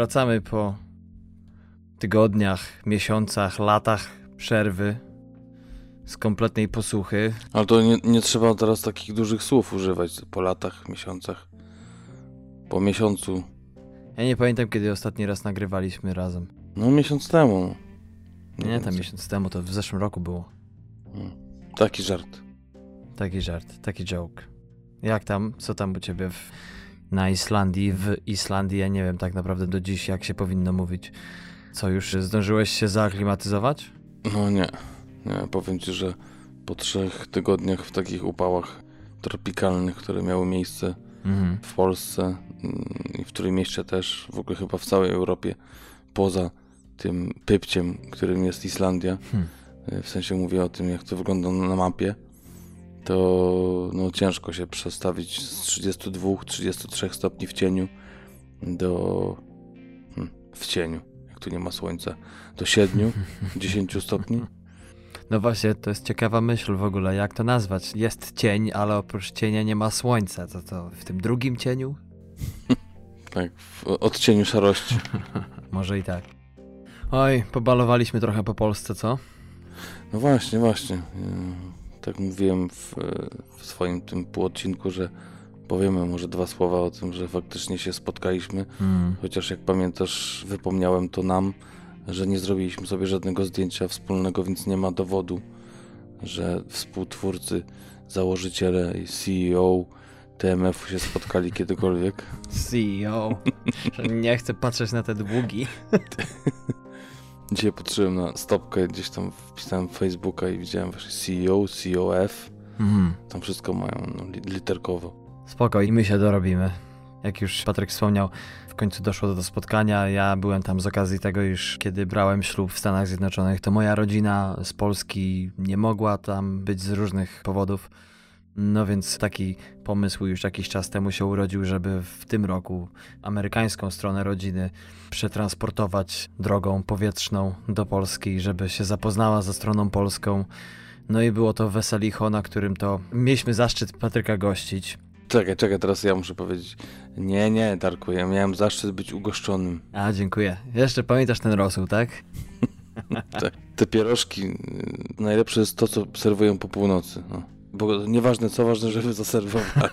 Wracamy po tygodniach, miesiącach, latach przerwy z kompletnej posłuchy. Ale to nie, nie trzeba teraz takich dużych słów używać po latach, miesiącach. Po miesiącu. Ja nie pamiętam, kiedy ostatni raz nagrywaliśmy razem. No miesiąc temu. Nie, tam więcej. miesiąc temu, to w zeszłym roku było. Mm. Taki żart. Taki żart, taki joke. Jak tam, co tam u ciebie w, na Islandii, w Islandii? Ja nie wiem tak naprawdę do dziś, jak się powinno mówić. Co, już zdążyłeś się zaaklimatyzować? No nie. Nie, powiem ci, że po trzech tygodniach w takich upałach tropikalnych, które miały miejsce Mhm. w Polsce mm, i w którym mieście też, w ogóle chyba w całej Europie, poza tym pypciem, którym jest Islandia, Hmm. w sensie mówię o tym, jak to wygląda na mapie, to no, ciężko się przestawić z 32-33 stopni w cieniu do hmm, w cieniu, jak tu nie ma słońca, do 7-10 stopni. No właśnie, to jest ciekawa myśl w ogóle, jak to nazwać. Jest cień, ale oprócz cienia nie ma słońca. To to w tym drugim cieniu? Tak, w odcieniu szarości. Może i tak. Oj, pobalowaliśmy trochę po Polsce, co? No właśnie, właśnie. Tak mówiłem w, w swoim tym półodcinku, że powiemy może dwa słowa o tym, że faktycznie się spotkaliśmy. Mm. Chociaż jak pamiętasz, wypomniałem to nam, że nie zrobiliśmy sobie żadnego zdjęcia wspólnego, więc nie ma dowodu, że współtwórcy, założyciele i CEO TMF-u się spotkali kiedykolwiek. CEO. Nie chcę patrzeć na te długi. Dzisiaj patrzyłem na stopkę, gdzieś tam wpisałem Facebooka i widziałem właśnie CEO, COF. Mm. Tam wszystko mają no, li- literkowo. Spoko, i my się dorobimy. Jak już Patryk wspomniał, w końcu doszło do, do spotkania. Ja byłem tam z okazji tego, iż kiedy brałem ślub w Stanach Zjednoczonych, to moja rodzina z Polski nie mogła tam być z różnych powodów. No więc taki pomysł już jakiś czas temu się urodził, żeby w tym roku amerykańską stronę rodziny przetransportować drogą powietrzną do Polski, żeby się zapoznała ze stroną polską. No i było to weselicho, na którym to mieliśmy zaszczyt Patryka gościć. Czekaj, czekaj, teraz ja muszę powiedzieć. Nie, nie, Darku, ja miałem zaszczyt być ugoszczonym. A, dziękuję. Jeszcze pamiętasz ten rosół, tak? Te, te pierożki, y, najlepsze jest to, co serwują po północy. No. Bo nieważne co, ważne, żeby zaserwowali.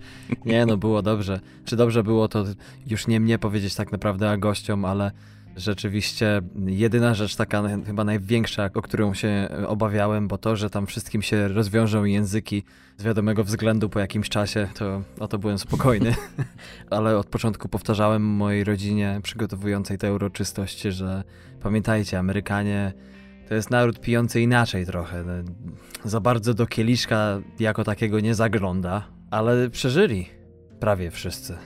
Nie, no było dobrze. Czy dobrze było, to już nie mnie powiedzieć tak naprawdę, a gościom, ale rzeczywiście jedyna rzecz taka chyba największa, o którą się obawiałem, bo to, że tam wszystkim się rozwiążą języki z wiadomego względu po jakimś czasie, to o to byłem spokojny. ale od początku powtarzałem mojej rodzinie przygotowującej tę uroczystość, że pamiętajcie, Amerykanie to jest naród pijący inaczej trochę. No, Za bardzo do kieliszka jako takiego nie zagląda, ale przeżyli. Prawie wszyscy.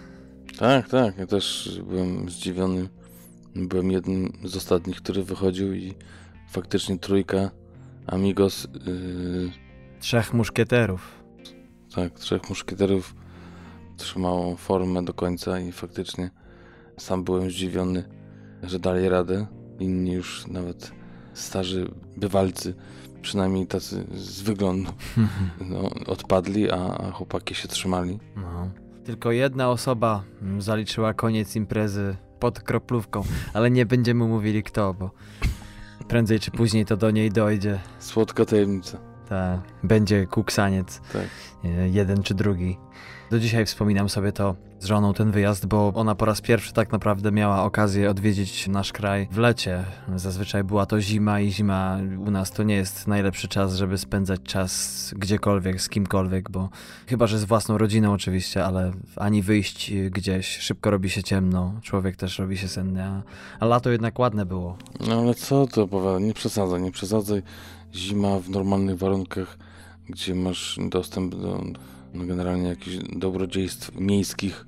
tak, tak, ja też byłem zdziwiony. Byłem jednym z ostatnich, który wychodził i faktycznie trójka Amigos, yy, Trzech muszkieterów. tak, trzech muszkieterów trzymało formę do końca i faktycznie sam byłem zdziwiony, że dali radę. Inni już nawet starzy bywalcy, przynajmniej tacy z wyglądu, no, odpadli, a, a chłopaki się trzymali. No. Tylko jedna osoba mm, zaliczyła koniec imprezy pod kroplówką, ale nie będziemy mówili kto, bo prędzej czy później to do niej dojdzie. Słodka tajemnica. Ta, będzie kuksaniec. Tak. e, jeden czy drugi. Do dzisiaj wspominam sobie to z żoną ten wyjazd, bo ona po raz pierwszy tak naprawdę miała okazję odwiedzić nasz kraj w lecie. Zazwyczaj była to zima i zima u nas to nie jest najlepszy czas, żeby spędzać czas gdziekolwiek, z kimkolwiek, bo chyba, że z własną rodziną oczywiście, ale ani wyjść gdzieś, szybko robi się ciemno, człowiek też robi się senny, a, a lato jednak ładne było. No ale co to opowiada? Nie przesadzaj, nie przesadzaj. Zima w normalnych warunkach, gdzie masz dostęp do no generalnie jakichś dobrodziejstw miejskich,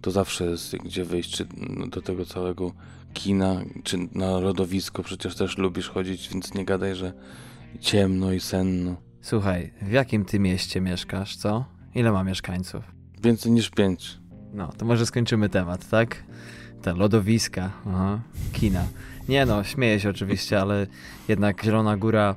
to zawsze jest gdzie wyjść, czy do tego całego kina, czy na lodowisko, przecież też lubisz chodzić, więc nie gadaj, że ciemno i senno. Słuchaj, w jakim ty mieście mieszkasz, co? Ile ma mieszkańców? Więcej niż pięć. No, to może skończymy temat, tak? Te lodowiska, aha, kina. Nie no, śmieję się oczywiście, ale jednak Zielona Góra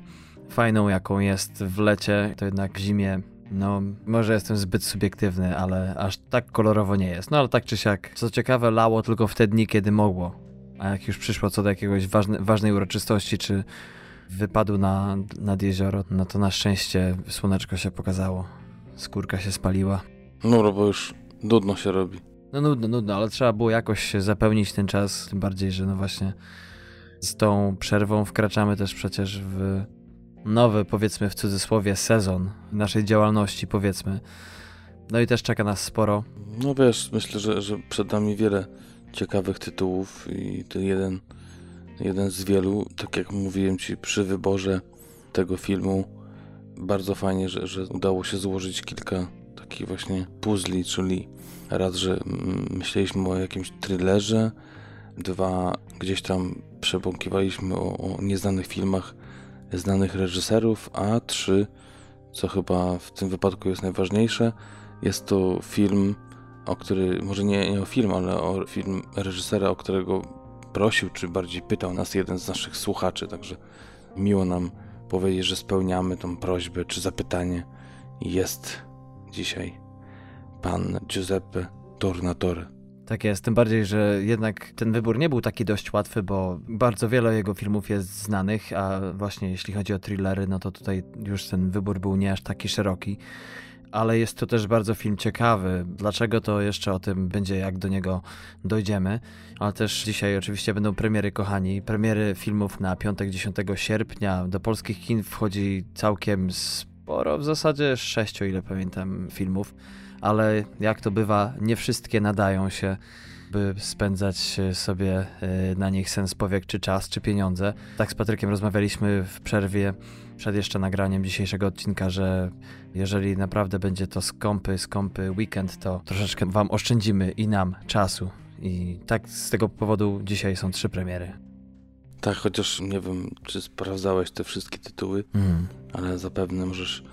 fajną jaką jest w lecie, to jednak w zimie No, może jestem zbyt subiektywny, ale aż tak kolorowo nie jest. No ale tak czy siak, co ciekawe, lało tylko w te dni, kiedy mogło. A jak już przyszło co do jakiegoś ważne, ważnej uroczystości, czy wypadu na, nad jezioro, no to na szczęście słoneczko się pokazało. Skórka się spaliła. No, bo już nudno się robi. No nudno, nudno, ale trzeba było jakoś zapełnić ten czas, tym bardziej, że no właśnie z tą przerwą wkraczamy też przecież w nowy, powiedzmy w cudzysłowie, sezon naszej działalności, powiedzmy. No i też czeka nas sporo. No wiesz, myślę, że, że przed nami wiele ciekawych tytułów i to jeden, jeden z wielu. Tak jak mówiłem Ci przy wyborze tego filmu, bardzo fajnie, że, że udało się złożyć kilka takich właśnie puzli, czyli raz, że myśleliśmy o jakimś thrillerze, dwa, gdzieś tam przebąkiwaliśmy o, o nieznanych filmach znanych reżyserów, a trzy, co chyba w tym wypadku jest najważniejsze, jest to film, o który, może nie, nie o film, ale o film reżysera, o którego prosił, czy bardziej pytał nas jeden z naszych słuchaczy, także miło nam powiedzieć, że spełniamy tą prośbę czy zapytanie. Jest dzisiaj pan Giuseppe Tornatore. Tak jest, tym bardziej, że jednak ten wybór nie był taki dość łatwy, bo bardzo wiele jego filmów jest znanych, a właśnie jeśli chodzi o thrillery, no to tutaj już ten wybór był nie aż taki szeroki. Ale jest to też bardzo film ciekawy. Dlaczego to jeszcze o tym będzie, jak do niego dojdziemy. Ale też dzisiaj oczywiście będą premiery, kochani. Premiery filmów na piątek 10 sierpnia. Do polskich kin wchodzi całkiem sporo, w zasadzie sześć, o ile pamiętam, filmów ale jak to bywa, nie wszystkie nadają się by spędzać sobie e, na nich sens powiek, czy czas, czy pieniądze. Tak z Patrykiem rozmawialiśmy w przerwie przed jeszcze nagraniem dzisiejszego odcinka, że jeżeli naprawdę będzie to skąpy, skąpy weekend, to troszeczkę wam oszczędzimy i nam czasu. I tak z tego powodu dzisiaj są trzy premiery. Tak, chociaż nie wiem, czy sprawdzałeś te wszystkie tytuły, mm. ale zapewne możesz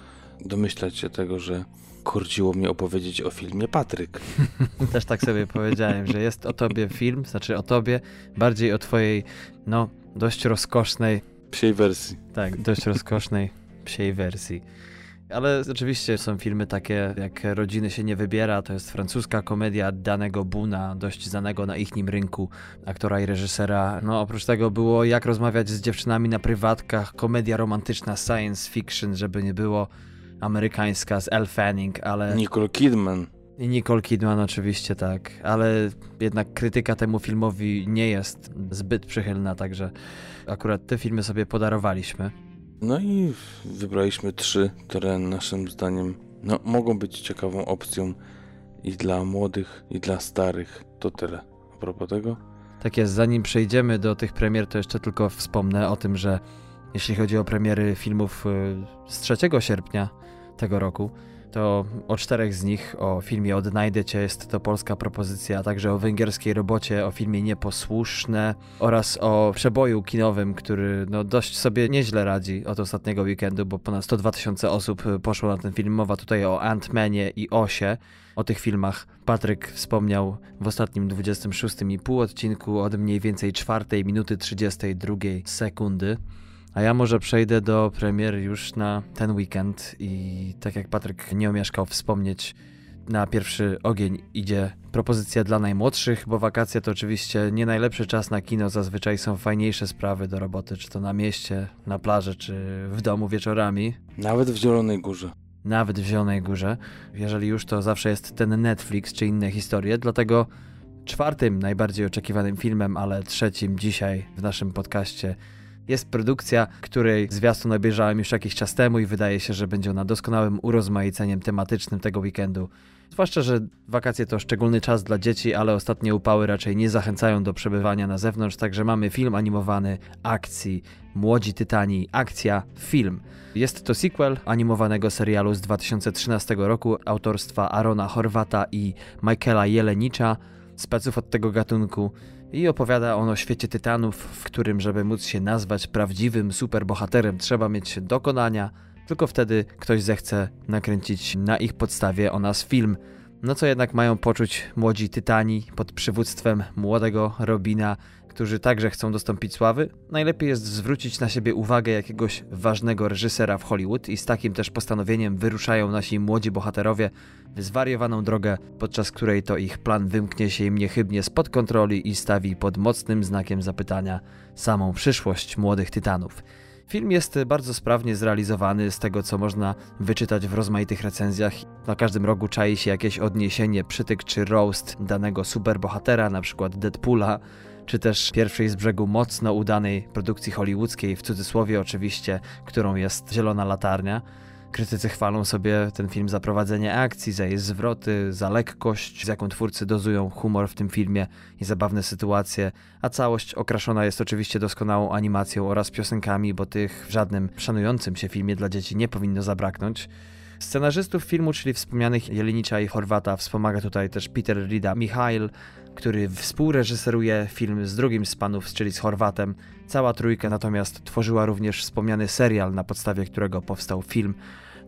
domyślać się tego, że korciło mnie opowiedzieć o filmie Patryk. Też tak sobie powiedziałem, że jest o tobie film, znaczy o tobie, bardziej o twojej, no, dość rozkosznej... Psiej wersji. Tak, dość rozkosznej psiej wersji. Ale oczywiście są filmy takie jak Rodziny się nie wybiera, to jest francuska komedia danego Buna, dość znanego na ichnim rynku aktora i reżysera. No oprócz tego było Jak rozmawiać z dziewczynami na prywatkach, komedia romantyczna, science fiction, żeby nie było amerykańska z Elle Fanning, ale... Nicole Kidman. I Nicole Kidman oczywiście, tak, ale jednak krytyka temu filmowi nie jest zbyt przychylna, także akurat te filmy sobie podarowaliśmy. No i wybraliśmy trzy, które naszym zdaniem no, mogą być ciekawą opcją i dla młodych, i dla starych. To tyle. A propos tego? Tak jest, zanim przejdziemy do tych premier, to jeszcze tylko wspomnę o tym, że jeśli chodzi o premiery filmów y, z 3 sierpnia, tego roku, to o czterech z nich, o filmie Odnajdę Cię, jest to polska propozycja, a także o węgierskiej robocie, o filmie Nieposłuszne oraz o przeboju kinowym, który no, dość sobie nieźle radzi od ostatniego weekendu, bo ponad 102 tysiące osób poszło na ten film. Mowa tutaj o Ant-Manie i Osie. O tych filmach Patryk wspomniał w ostatnim 26,5 odcinku od mniej więcej 4 minuty 32 sekundy. A ja może przejdę do premier już na ten weekend i tak jak Patryk nie omieszkał wspomnieć, na pierwszy ogień idzie propozycja dla najmłodszych, bo wakacje to oczywiście nie najlepszy czas na kino, zazwyczaj są fajniejsze sprawy do roboty, czy to na mieście, na plaży, czy w domu wieczorami. Nawet w Zielonej Górze. Nawet w Zielonej Górze. Jeżeli już, to zawsze jest ten Netflix czy inne historie, dlatego czwartym najbardziej oczekiwanym filmem, ale trzecim dzisiaj w naszym podcaście jest produkcja, której zwiastun obejrzałem już jakiś czas temu i wydaje się, że będzie ona doskonałym urozmaiceniem tematycznym tego weekendu. Zwłaszcza, że wakacje to szczególny czas dla dzieci, ale ostatnie upały raczej nie zachęcają do przebywania na zewnątrz, także mamy film animowany akcji Młodzi Tytani, akcja, film. Jest to sequel animowanego serialu z 2013 roku autorstwa Arona Horwata i Michaela Jelenicza, speców od tego gatunku i opowiada on o świecie tytanów, w którym, żeby móc się nazwać prawdziwym superbohaterem, trzeba mieć dokonania, tylko wtedy ktoś zechce nakręcić na ich podstawie o nas film. No co jednak mają poczuć młodzi tytani pod przywództwem młodego Robina, którzy także chcą dostąpić sławy, najlepiej jest zwrócić na siebie uwagę jakiegoś ważnego reżysera w Hollywood i z takim też postanowieniem wyruszają nasi młodzi bohaterowie w zwariowaną drogę, podczas której to ich plan wymknie się im niechybnie spod kontroli i stawi pod mocnym znakiem zapytania samą przyszłość młodych tytanów. Film jest bardzo sprawnie zrealizowany z tego, co można wyczytać w rozmaitych recenzjach. Na każdym rogu czai się jakieś odniesienie, przytyk czy roast danego superbohatera, przykład Deadpoola, czy też pierwszej z brzegu mocno udanej produkcji hollywoodzkiej, w cudzysłowie oczywiście, którą jest Zielona Latarnia. Krytycy chwalą sobie ten film za prowadzenie akcji, za jej zwroty, za lekkość, z jaką twórcy dozują humor w tym filmie i zabawne sytuacje, a całość okraszona jest oczywiście doskonałą animacją oraz piosenkami, bo tych w żadnym szanującym się filmie dla dzieci nie powinno zabraknąć. Scenarzystów filmu, czyli wspomnianych Jelenicza i Chorwata, wspomaga tutaj też Peter Rida Michail, który współreżyseruje film z drugim z panów, czyli z Chorwatem. Cała trójka natomiast tworzyła również wspomniany serial, na podstawie którego powstał film.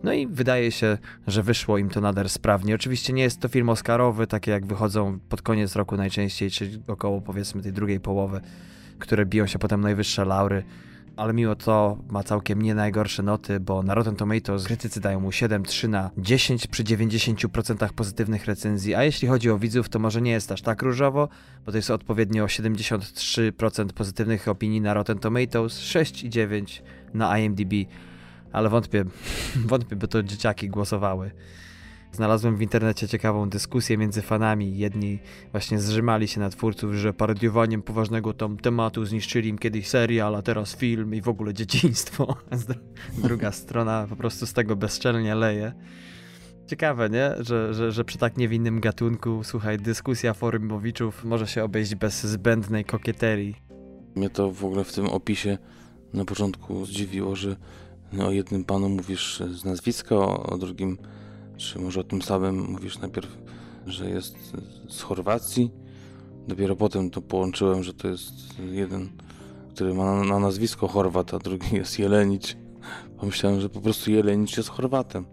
No i wydaje się, że wyszło im to nader sprawnie. Oczywiście nie jest to film Oscarowy, takie jak wychodzą pod koniec roku najczęściej, czyli około powiedzmy tej drugiej połowy, które biją się potem najwyższe laury ale mimo to ma całkiem nie najgorsze noty, bo na Rotten Tomatoes krytycy dają mu 7,3 na 10 przy 90% pozytywnych recenzji, a jeśli chodzi o widzów, to może nie jest aż tak różowo, bo to jest odpowiednio 73% pozytywnych opinii na Rotten Tomatoes, 6,9 na IMDb, ale wątpię, wątpię, by to dzieciaki głosowały. Znalazłem w internecie ciekawą dyskusję między fanami. Jedni właśnie zrzymali się na twórców, że parodiowaniem poważnego tam tematu zniszczyli im kiedyś serial, a teraz film i w ogóle dzieciństwo. Druga strona po prostu z tego bezczelnie leje. Ciekawe, nie? Że, że, że przy tak niewinnym gatunku, słuchaj, dyskusja forumowiczów może się obejść bez zbędnej kokieterii. Mnie to w ogóle w tym opisie na początku zdziwiło, że o jednym panu mówisz z nazwiska, o drugim czy może o tym samym mówisz najpierw, że jest z Chorwacji? Dopiero potem to połączyłem, że to jest jeden, który ma na nazwisko Chorwat, a drugi jest Jelenić. Pomyślałem, że po prostu Jelenić jest Chorwatem.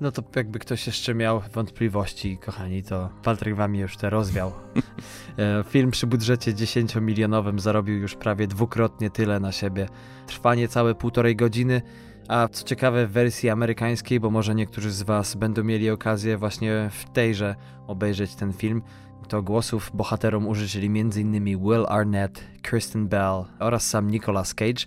No to jakby ktoś jeszcze miał wątpliwości, kochani, to Patryk wami już te rozwiał. E, film przy budżecie 10-milionowym zarobił już prawie dwukrotnie tyle na siebie. Trwanie całe półtorej godziny, a co ciekawe, w wersji amerykańskiej, bo może niektórzy z Was będą mieli okazję właśnie w tejże obejrzeć ten film, to głosów bohaterom użyczyli m.in. Will Arnett, Kristen Bell oraz sam Nicolas Cage.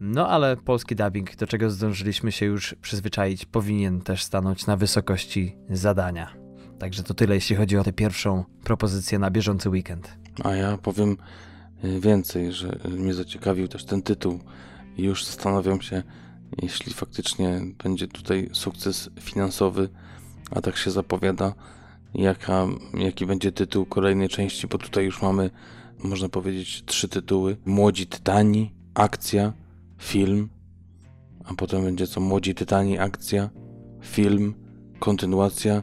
No ale polski dubbing, do czego zdążyliśmy się już przyzwyczaić, powinien też stanąć na wysokości zadania. Także to tyle, jeśli chodzi o tę pierwszą propozycję na bieżący weekend. A ja powiem y, więcej, że mnie zaciekawił też ten tytuł już zastanawiam się, jeśli faktycznie będzie tutaj sukces finansowy, a tak się zapowiada, jaka, jaki będzie tytuł kolejnej części, bo tutaj już mamy, można powiedzieć, trzy tytuły. Młodzi Tytani, akcja, film, a potem będzie co Młodzi Tytani, akcja, film, kontynuacja,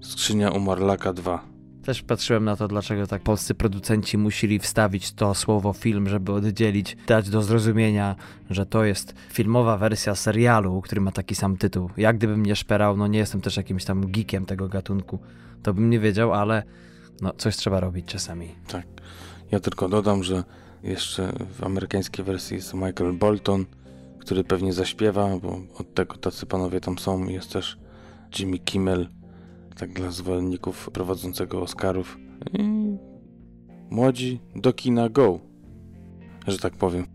Skrzynia Umarlaka 2. Też patrzyłem na to, dlaczego tak polscy producenci musieli wstawić to słowo film, żeby oddzielić, dać do zrozumienia, że to jest filmowa wersja serialu, który ma taki sam tytuł. Jak gdybym nie szperał, no nie jestem też jakimś tam geekiem tego gatunku, to bym nie wiedział, ale no coś trzeba robić czasami. Tak. Ja tylko dodam, że jeszcze w amerykańskiej wersji jest Michael Bolton, który pewnie zaśpiewa, bo od tego tacy panowie tam są. Jest też Jimmy Kimmel, tak dla zwolenników prowadzącego Oscarów. I młodzi do kina go, że tak powiem.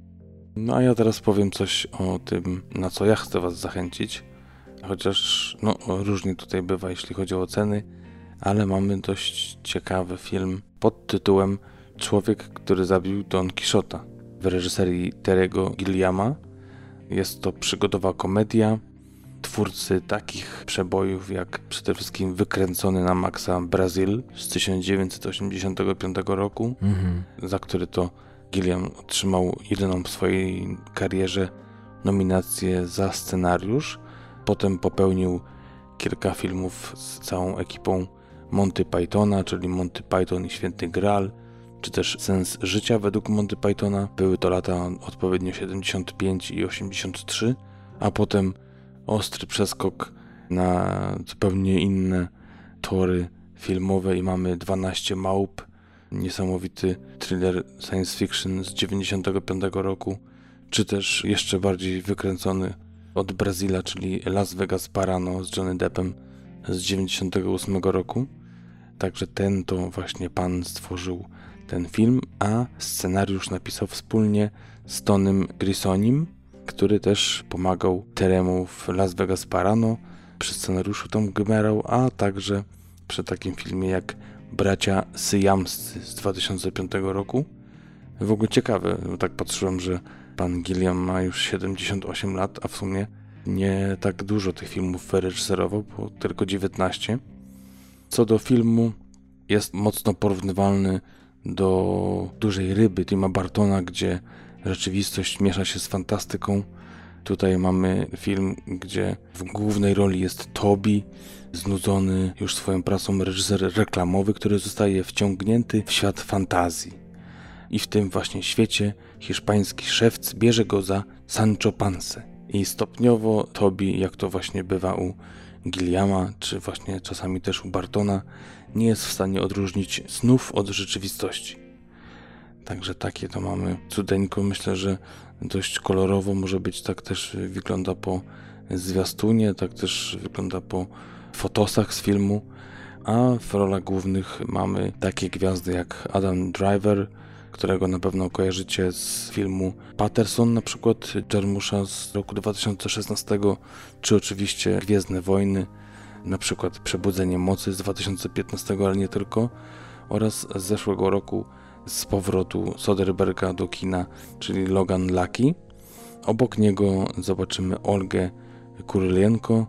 No a ja teraz powiem coś o tym, na co ja chcę Was zachęcić. Chociaż no, różnie tutaj bywa, jeśli chodzi o ceny, ale mamy dość ciekawy film pod tytułem Człowiek, który zabił Don Quixota w reżyserii Terego Gilliama. Jest to przygodowa komedia twórcy takich przebojów jak przede wszystkim wykręcony na maksa Brazil z 1985 roku, mhm. za który to Gilliam otrzymał jedyną w swojej karierze nominację za scenariusz. Potem popełnił kilka filmów z całą ekipą Monty Pythona, czyli Monty Python i Święty Graal, czy też Sens Życia według Monty Pythona. Były to lata odpowiednio 75 i 83, a potem ostry przeskok na zupełnie inne tory filmowe i mamy 12 małp, niesamowity thriller science fiction z 95 roku, czy też jeszcze bardziej wykręcony od Brazila, czyli Las Vegas Parano z Johnny Deppem z 98 roku. Także ten to właśnie pan stworzył ten film, a scenariusz napisał wspólnie z Tonym Grisonim, który też pomagał Teremu w Las Vegas Parano. Przy scenariuszu Tom gmerał, a także przy takim filmie jak Bracia Syjamscy z 2005 roku. W ogóle ciekawe, bo tak patrzyłem, że pan Gilliam ma już 78 lat, a w sumie nie tak dużo tych filmów wyreżyserował, bo tylko 19. Co do filmu, jest mocno porównywalny do Dużej Ryby Tima Bartona, gdzie rzeczywistość miesza się z fantastyką. Tutaj mamy film, gdzie w głównej roli jest Toby, znudzony już swoją pracą reżyser reklamowy, który zostaje wciągnięty w świat fantazji. I w tym właśnie świecie hiszpański szewc bierze go za Sancho Panse. I stopniowo Toby, jak to właśnie bywa u Gilliama, czy właśnie czasami też u Bartona, nie jest w stanie odróżnić snów od rzeczywistości. Także takie to mamy cudeńko. Myślę, że dość kolorowo może być. Tak też wygląda po zwiastunie, tak też wygląda po fotosach z filmu. A w rolach głównych mamy takie gwiazdy jak Adam Driver, którego na pewno kojarzycie z filmu Patterson, na przykład Jarmusza z roku 2016, czy oczywiście Gwiezdne Wojny, na przykład Przebudzenie Mocy z 2015, ale nie tylko, oraz z zeszłego roku z powrotu Soderberga do kina, czyli Logan Lucky. Obok niego zobaczymy Olgę Kurylienko,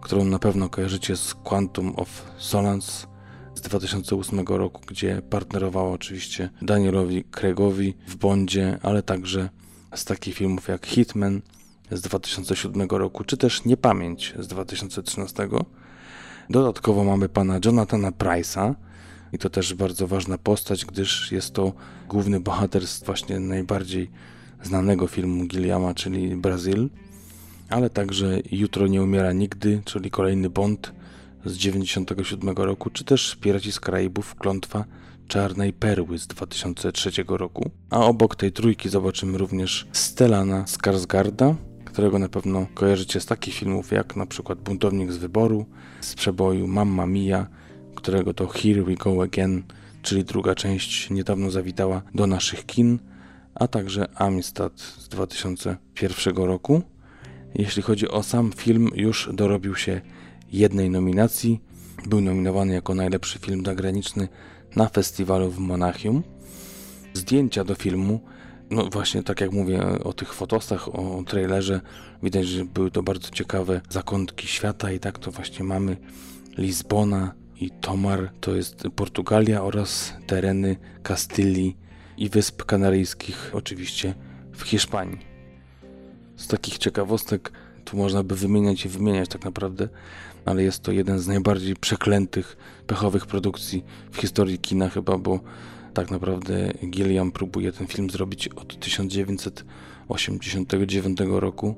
którą na pewno kojarzycie z Quantum of Solace z 2008 roku, gdzie partnerowała oczywiście Danielowi Craigowi w Bondzie, ale także z takich filmów jak Hitman z 2007 roku, czy też Niepamięć z 2013. Dodatkowo mamy pana Jonathana Price'a, i to też bardzo ważna postać, gdyż jest to główny bohater z właśnie najbardziej znanego filmu Gilliama, czyli Brazil, ale także Jutro nie umiera nigdy, czyli kolejny Bond z 97 roku, czy też Piraci z Karaibów Klątwa Czarnej Perły z 2003 roku. A obok tej trójki zobaczymy również Stellana Skarsgarda, którego na pewno kojarzycie z takich filmów jak na przykład Buntownik z wyboru, z przeboju Mamma Mia, którego to Here We Go Again, czyli druga część niedawno zawitała do naszych kin, a także Amistad z 2001 roku. Jeśli chodzi o sam film, już dorobił się jednej nominacji. Był nominowany jako najlepszy film zagraniczny na festiwalu w Monachium. Zdjęcia do filmu, no właśnie tak jak mówię o tych fotosach, o trailerze, widać, że były to bardzo ciekawe zakątki świata i tak to właśnie mamy. Lizbona i Tomar to jest Portugalia oraz tereny Kastylii i Wysp Kanaryjskich, oczywiście w Hiszpanii. Z takich ciekawostek tu można by wymieniać i wymieniać tak naprawdę, ale jest to jeden z najbardziej przeklętych, pechowych produkcji w historii kina chyba, bo tak naprawdę Gilliam próbuje ten film zrobić od 1989 roku.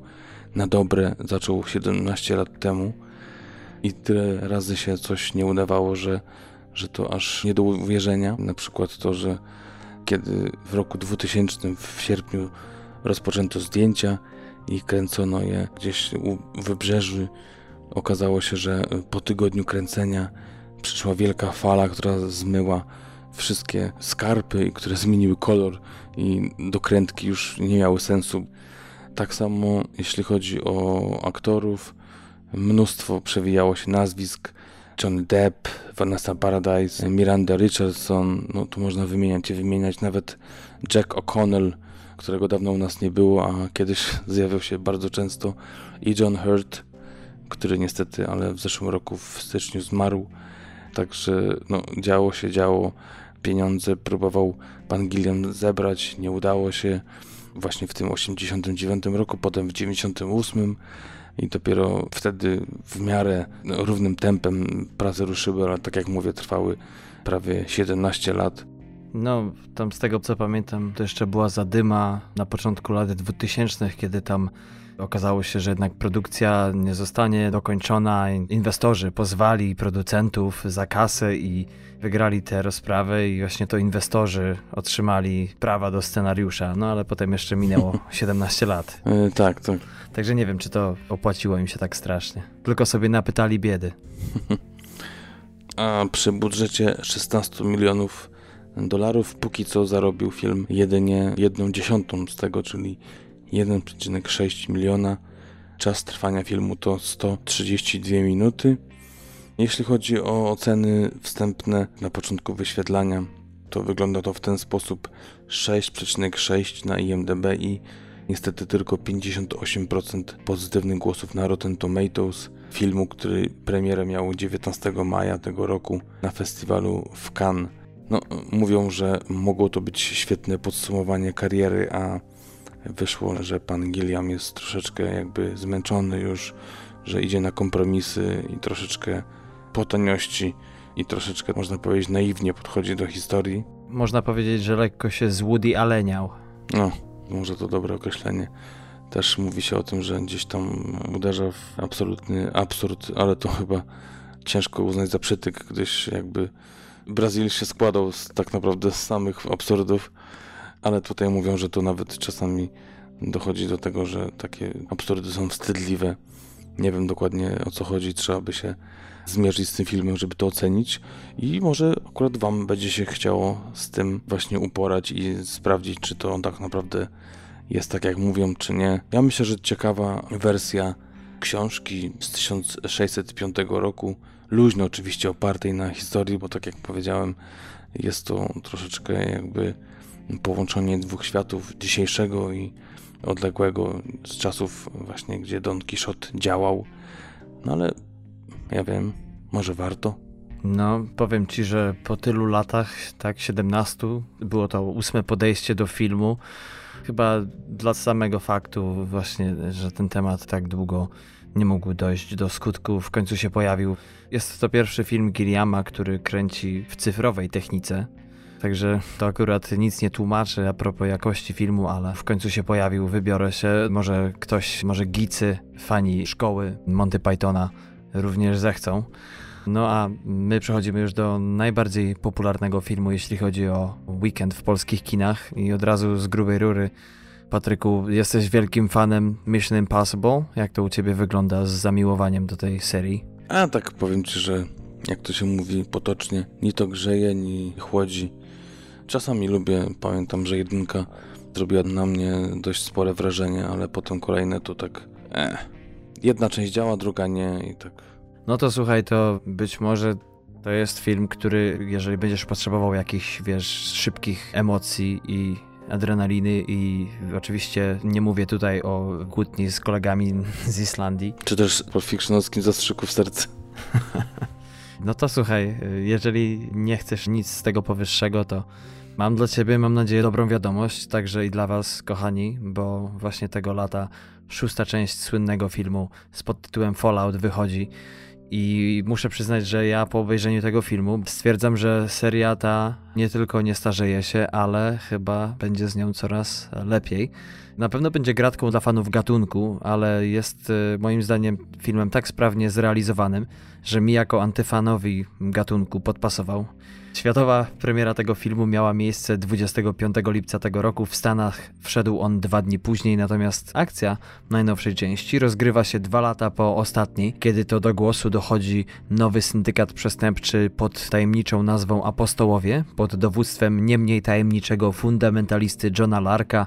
Na dobre zaczął 17 lat temu i tyle razy się coś nie udawało, że, że to aż nie do uwierzenia. Na przykład to, że kiedy w roku 2000 w sierpniu rozpoczęto zdjęcia i kręcono je gdzieś u wybrzeży, okazało się, że po tygodniu kręcenia przyszła wielka fala, która zmyła wszystkie skarpy, które zmieniły kolor i dokrętki już nie miały sensu. Tak samo jeśli chodzi o aktorów, mnóstwo przewijało się nazwisk. John Depp, Vanessa Paradise, Miranda Richardson, no tu można wymieniać i wymieniać nawet Jack O'Connell, którego dawno u nas nie było, a kiedyś zjawiał się bardzo często i John Hurt, który niestety, ale w zeszłym roku w styczniu zmarł. Także no, działo się, działo. Pieniądze próbował pan Gilliam zebrać, nie udało się. Właśnie w tym 89 roku, potem w 98 i dopiero wtedy w miarę równym tempem prace ruszyły, ale tak jak mówię, trwały prawie 17 lat. No, tam z tego co pamiętam, to jeszcze była zadyma na początku lat 2000, kiedy tam Okazało się, że jednak produkcja nie zostanie dokończona. Inwestorzy pozwali producentów za kasę i wygrali tę rozprawę i właśnie to inwestorzy otrzymali prawa do scenariusza, no ale potem jeszcze minęło 17 lat. Yy, tak, tak. Także nie wiem, czy to opłaciło im się tak strasznie. Tylko sobie napytali biedy. A przy budżecie 16 milionów dolarów póki co zarobił film jedynie jedną dziesiątą z tego, czyli 1,6 miliona. Czas trwania filmu to 132 minuty. Jeśli chodzi o oceny wstępne na początku wyświetlania, to wygląda to w ten sposób 6,6 na IMDb i niestety tylko 58% pozytywnych głosów na Rotten Tomatoes filmu, który premierę miał 19 maja tego roku na festiwalu w Cannes. No, mówią, że mogło to być świetne podsumowanie kariery, a wyszło, że pan Gilliam jest troszeczkę jakby zmęczony już, że idzie na kompromisy i troszeczkę po taniości i troszeczkę, można powiedzieć, naiwnie podchodzi do historii. Można powiedzieć, że lekko się z Woody Aleniał. No, może to dobre określenie. Też mówi się o tym, że gdzieś tam uderza w absolutny absurd, ale to chyba ciężko uznać za przytyk, gdyż jakby Brazil się składał z, tak naprawdę z samych absurdów, ale tutaj mówią, że to nawet czasami dochodzi do tego, że takie absurdy są wstydliwe. Nie wiem dokładnie o co chodzi, trzeba by się zmierzyć z tym filmem, żeby to ocenić i może akurat Wam będzie się chciało z tym właśnie uporać i sprawdzić, czy to tak naprawdę jest tak, jak mówią, czy nie. Ja myślę, że ciekawa wersja książki z 1605 roku, luźno oczywiście opartej na historii, bo tak jak powiedziałem, jest to troszeczkę jakby połączenie dwóch światów dzisiejszego i odległego z czasów właśnie, gdzie Don Quixote działał. No ale ja wiem, może warto. No, powiem ci, że po tylu latach, tak 17, było to ósme podejście do filmu. Chyba dla samego faktu właśnie, że ten temat tak długo nie mógł dojść do skutku, w końcu się pojawił. Jest to pierwszy film Gilliama, który kręci w cyfrowej technice. Także to akurat nic nie tłumaczy a propos jakości filmu, ale w końcu się pojawił, wybiorę się. Może ktoś, może gicy, fani szkoły Monty Pythona również zechcą. No a my przechodzimy już do najbardziej popularnego filmu, jeśli chodzi o weekend w polskich kinach i od razu z grubej rury. Patryku, jesteś wielkim fanem Mission Impossible? Jak to u ciebie wygląda z zamiłowaniem do tej serii? A tak powiem ci, że jak to się mówi potocznie, ni to grzeje, ni chłodzi. Czasami lubię, pamiętam, że jedynka zrobiła na mnie dość spore wrażenie, ale potem kolejne to tak... Eh. Jedna część działa, druga nie i tak no to słuchaj, to być może to jest film, który, jeżeli będziesz potrzebował jakichś, wiesz, szybkich emocji i adrenaliny i oczywiście nie mówię tutaj o kłótni z kolegami z Islandii. Czy też po fictionowskim zastrzyku w serce. no to słuchaj, jeżeli nie chcesz nic z tego powyższego, to mam dla ciebie, mam nadzieję, dobrą wiadomość, także i dla was, kochani, bo właśnie tego lata szósta część słynnego filmu z podtytułem Fallout wychodzi i muszę przyznać, że ja po obejrzeniu tego filmu stwierdzam, że seria ta nie tylko nie starzeje się, ale chyba będzie z nią coraz lepiej. Na pewno będzie gratką dla fanów gatunku, ale jest y, moim zdaniem filmem tak sprawnie zrealizowanym, że mi jako antyfanowi gatunku podpasował. Światowa premiera tego filmu miała miejsce 25 lipca tego roku. W Stanach wszedł on dwa dni później, natomiast akcja najnowszej części rozgrywa się dwa lata po ostatniej, kiedy to do głosu dochodzi nowy syndykat przestępczy pod tajemniczą nazwą Apostołowie, pod dowództwem nie mniej tajemniczego fundamentalisty Johna Larka,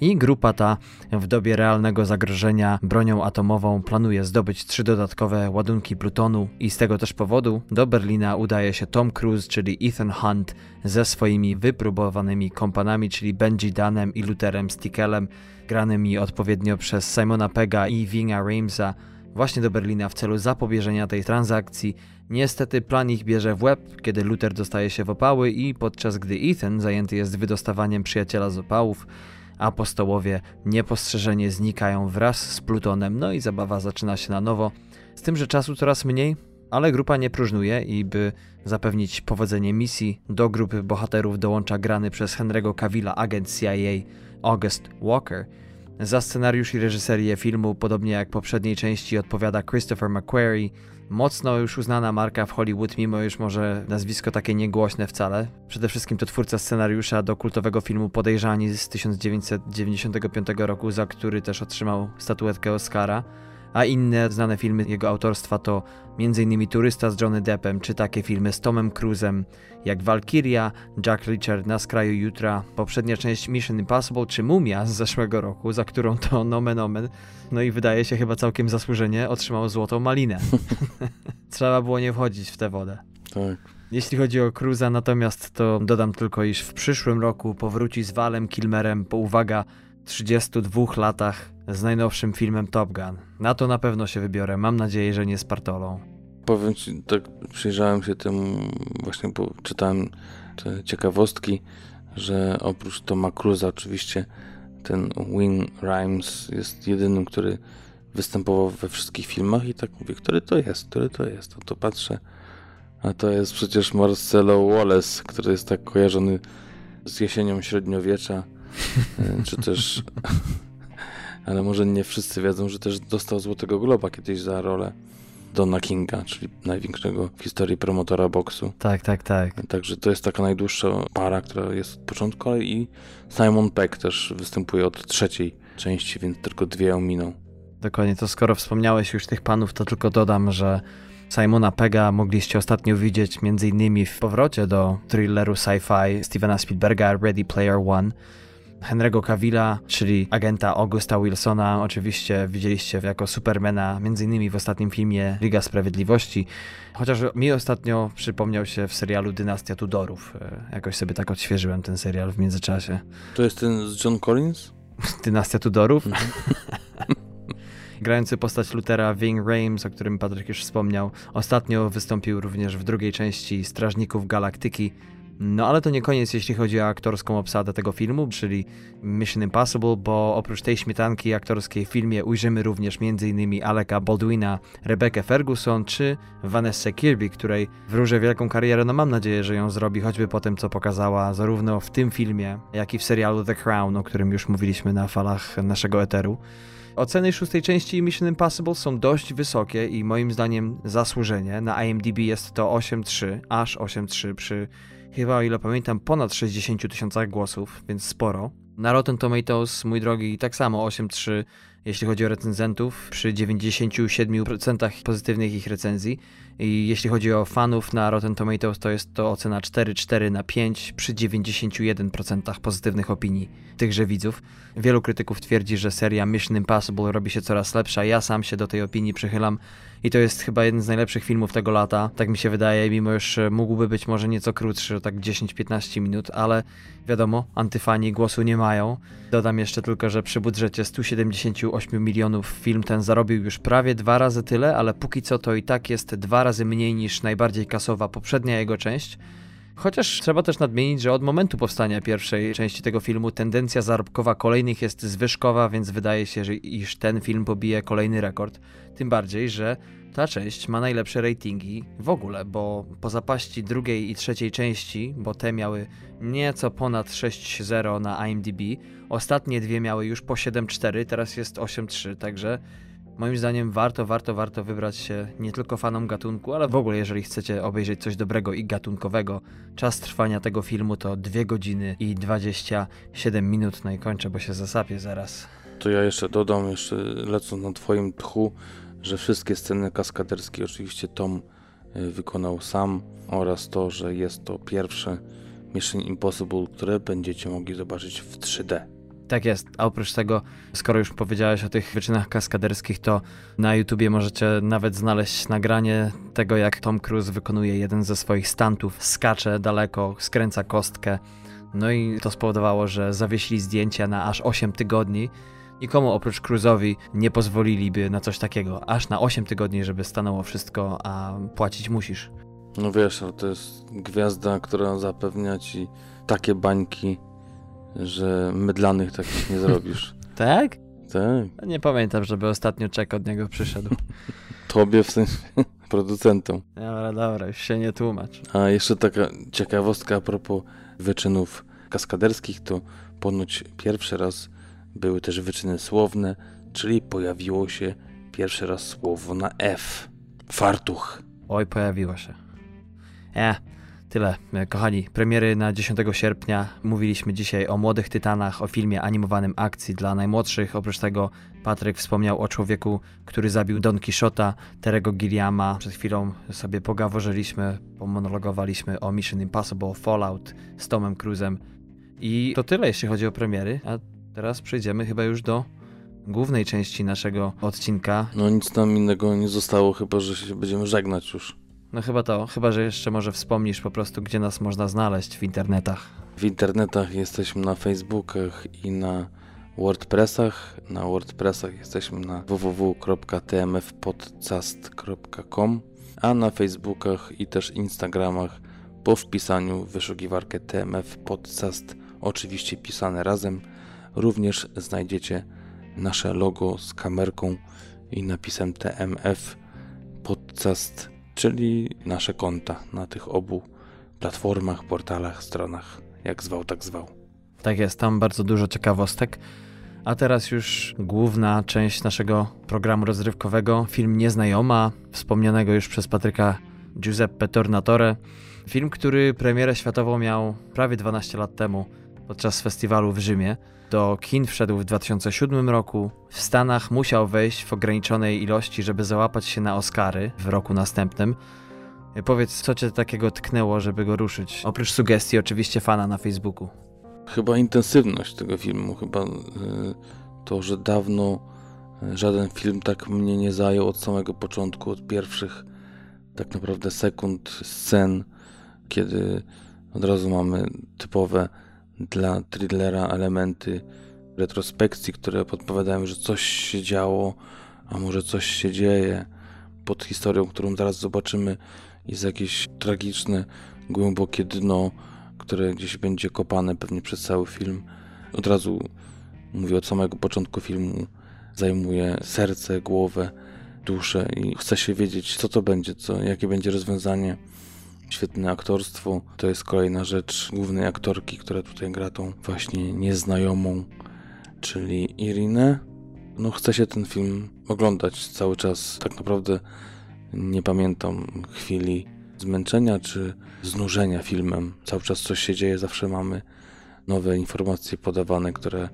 i grupa ta w dobie realnego zagrożenia bronią atomową planuje zdobyć trzy dodatkowe ładunki plutonu i z tego też powodu do Berlina udaje się Tom Cruise, czyli Ethan Hunt ze swoimi wypróbowanymi kompanami, czyli Benji Danem i Lutherem Stickelem, granymi odpowiednio przez Simona Pega i Vinga Ramesa właśnie do Berlina w celu zapobieżenia tej transakcji. Niestety plan ich bierze w łeb, kiedy Luther dostaje się w opały i podczas gdy Ethan zajęty jest wydostawaniem przyjaciela z opałów, apostołowie niepostrzeżenie znikają wraz z Plutonem, no i zabawa zaczyna się na nowo. Z tym, że czasu coraz mniej, ale grupa nie próżnuje i by zapewnić powodzenie misji, do grupy bohaterów dołącza grany przez Henry'ego Cavilla agent CIA August Walker. Za scenariusz i reżyserię filmu, podobnie jak poprzedniej części, odpowiada Christopher McQuarrie, mocno już uznana marka w Hollywood, mimo już może nazwisko takie niegłośne wcale. Przede wszystkim to twórca scenariusza do kultowego filmu Podejrzani z 1995 roku, za który też otrzymał statuetkę Oscara a inne znane filmy jego autorstwa to m.in. Turysta z Johnny Deppem, czy takie filmy z Tomem Cruisem jak Valkyria, Jack Richard na skraju jutra, poprzednia część Mission Impossible czy Mumia z zeszłego roku, za którą to nomen omen, no i wydaje się chyba całkiem zasłużenie, otrzymał złotą malinę. Trzeba było nie wchodzić w tę wodę. Tak. Jeśli chodzi o Cruza natomiast, to dodam tylko, iż w przyszłym roku powróci z Walem Kilmerem po uwaga 32 latach z najnowszym filmem Top Gun. Na to na pewno się wybiorę. Mam nadzieję, że nie z Partolą. Powiem ci, tak przyjrzałem się temu, właśnie bo czytałem te ciekawostki, że oprócz Toma Cruza oczywiście ten Wing Rhymes jest jedynym, który występował we wszystkich filmach i tak mówię, który to jest, który to jest. No to patrzę, a to jest przecież Marcelo Wallace, który jest tak kojarzony z jesienią średniowiecza, czy też ale może nie wszyscy wiedzą, że też dostał Złotego Globa kiedyś za rolę Donna Kinga, czyli największego w historii promotora boksu. Tak, tak, tak. Także to jest taka najdłuższa para, która jest od początku, i Simon Peck też występuje od trzeciej części, więc tylko dwie ominą. Dokładnie, to skoro wspomniałeś już tych panów, to tylko dodam, że Simona Pega mogliście ostatnio widzieć m.in. w powrocie do thrilleru sci-fi Stevena Spielberga Ready Player One, Henry'ego Cavilla, czyli agenta Augusta Wilsona, oczywiście widzieliście jako Supermana, między innymi w ostatnim filmie Liga Sprawiedliwości, chociaż mi ostatnio przypomniał się w serialu Dynastia Tudorów. E, jakoś sobie tak odświeżyłem ten serial w międzyczasie. To jest ten z John Collins? Dynastia Tudorów? Mhm. Grający postać Lutera Ving Rames, o którym Patryk już wspomniał, ostatnio wystąpił również w drugiej części Strażników Galaktyki, no ale to nie koniec, jeśli chodzi o aktorską obsadę tego filmu, czyli Mission Impossible, bo oprócz tej śmietanki aktorskiej w filmie ujrzymy również m.in. Aleka Baldwina, Rebecca Ferguson czy Vanessa Kirby, której wróżę wielką karierę. No mam nadzieję, że ją zrobi, choćby po tym, co pokazała zarówno w tym filmie, jak i w serialu The Crown, o którym już mówiliśmy na falach naszego eteru. Oceny szóstej części Mission Impossible są dość wysokie i moim zdaniem zasłużenie. Na IMDb jest to 8.3, aż 8.3 przy chyba o ile pamiętam ponad 60 tysiącach głosów, więc sporo. Na Rotten Tomatoes, mój drogi, tak samo 8.3 jeśli chodzi o recenzentów, przy 97% pozytywnych ich recenzji. I jeśli chodzi o fanów na Rotten Tomatoes, to jest to ocena 4,4 na 5 przy 91% pozytywnych opinii tychże widzów. Wielu krytyków twierdzi, że seria Mission Impossible robi się coraz lepsza. Ja sam się do tej opinii przychylam i to jest chyba jeden z najlepszych filmów tego lata, tak mi się wydaje, mimo już mógłby być może nieco krótszy, tak 10-15 minut, ale wiadomo, antyfani głosu nie mają. Dodam jeszcze tylko, że przy budżecie 178 milionów film ten zarobił już prawie dwa razy tyle, ale póki co to i tak jest dwa razy mniej niż najbardziej kasowa poprzednia jego część. Chociaż trzeba też nadmienić, że od momentu powstania pierwszej części tego filmu tendencja zarobkowa kolejnych jest zwyżkowa, więc wydaje się, że iż ten film pobije kolejny rekord. Tym bardziej, że ta część ma najlepsze ratingi w ogóle, bo po zapaści drugiej i trzeciej części, bo te miały nieco ponad 6.0 na IMDb, ostatnie dwie miały już po 7.4, teraz jest 8.3, także moim zdaniem warto, warto, warto wybrać się nie tylko fanom gatunku, ale w ogóle jeżeli chcecie obejrzeć coś dobrego i gatunkowego. Czas trwania tego filmu to 2 godziny i 27 minut, no i kończę, bo się zasapię zaraz. To ja jeszcze dodam, jeszcze lecąc na twoim tchu, że wszystkie sceny kaskaderskie oczywiście Tom y, wykonał sam oraz to, że jest to pierwsze Mission Impossible, które będziecie mogli zobaczyć w 3D. Tak jest, a oprócz tego, skoro już powiedziałeś o tych wyczynach kaskaderskich, to na YouTubie możecie nawet znaleźć nagranie tego, jak Tom Cruise wykonuje jeden ze swoich stantów, skacze daleko, skręca kostkę. No i to spowodowało, że zawiesili zdjęcia na aż 8 tygodni. Nikomu oprócz Cruzowi nie pozwoliliby na coś takiego, aż na 8 tygodni, żeby stanęło wszystko, a płacić musisz. No wiesz, to jest gwiazda, która zapewnia ci takie bańki, że mydlanych takich nie zrobisz. tak? Tak. Nie pamiętam, żeby ostatnio czek od niego przyszedł. Tobie w sensie producentom. Dobra, dobra, już się nie tłumacz. A jeszcze taka ciekawostka a propos wyczynów kaskaderskich, to ponoć pierwszy raz były też wyczyny słowne, czyli pojawiło się pierwszy raz słowo na F. Fartuch. Oj, pojawiło się. E, tyle. Kochani, premiery na 10 sierpnia. Mówiliśmy dzisiaj o Młodych Tytanach, o filmie animowanym akcji dla najmłodszych. Oprócz tego Patryk wspomniał o człowieku, który zabił Don Quixota, Terego Gilliama. Przed chwilą sobie pogaworzyliśmy, pomonologowaliśmy o Mission Impossible, Fallout z Tomem Cruzem. I to tyle, jeśli chodzi o premiery. A teraz przejdziemy chyba już do głównej części naszego odcinka. No nic nam innego nie zostało, chyba że się będziemy żegnać już. No chyba to, chyba że jeszcze może wspomnisz po prostu, gdzie nas można znaleźć w internetach. W internetach jesteśmy na Facebookach i na WordPressach. Na WordPressach jesteśmy na www.tmfpodcast.com, a na Facebookach i też Instagramach po wpisaniu wyszukiwarkę TMF Podcast, oczywiście pisane razem, również znajdziecie nasze logo z kamerką i napisem TMF Podcast, czyli nasze konta na tych obu platformach, portalach, stronach, jak zwał, tak zwał. Tak jest, tam bardzo dużo ciekawostek. A teraz już główna część naszego programu rozrywkowego, film Nieznajoma, wspomnianego już przez Patryka Giuseppe Tornatore. Film, który premierę światową miał prawie 12 lat temu podczas festiwalu w Rzymie. Do kin wszedł w 2007 roku. W Stanach musiał wejść w ograniczonej ilości, żeby załapać się na Oscary w roku następnym. Powiedz, co cię takiego tknęło, żeby go ruszyć? Oprócz sugestii oczywiście fana na Facebooku. Chyba intensywność tego filmu, chyba y, to, że dawno y, żaden film tak mnie nie zajął od samego początku, od pierwszych tak naprawdę sekund scen, kiedy od razu mamy typowe dla thrillera elementy retrospekcji, które podpowiadają, że coś się działo, a może coś się dzieje. Pod historią, którą zaraz zobaczymy, jest jakieś tragiczne, głębokie dno, które gdzieś będzie kopane pewnie przez cały film. Od razu mówię od samego początku filmu, zajmuje serce, głowę, duszę i chce się wiedzieć, co to będzie, co, jakie będzie rozwiązanie. Świetne aktorstwo to jest kolejna rzecz głównej aktorki, która tutaj gra tą właśnie nieznajomą, czyli Irinę. No, chce się ten film oglądać cały czas. Tak naprawdę nie pamiętam chwili zmęczenia czy znużenia filmem. Cały czas coś się dzieje, zawsze mamy nowe informacje podawane, które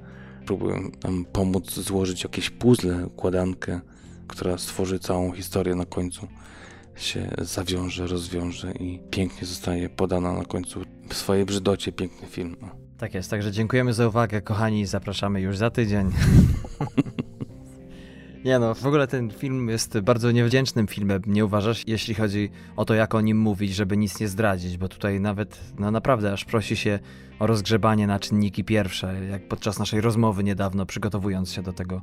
próbują nam pomóc złożyć jakieś puzzle, układankę, która stworzy całą historię na końcu się zawiąże, rozwiąże i pięknie zostaje podana na końcu w swojej brzydocie piękny film. No. Tak jest, także dziękujemy za uwagę, kochani, zapraszamy już za tydzień. Nie no, w ogóle ten film jest bardzo niewdzięcznym filmem, nie uważasz, jeśli chodzi o to, jak o nim mówić, żeby nic nie zdradzić, bo tutaj nawet, no naprawdę, aż prosi się o rozgrzebanie na czynniki pierwsze, jak podczas naszej rozmowy niedawno, przygotowując się do tego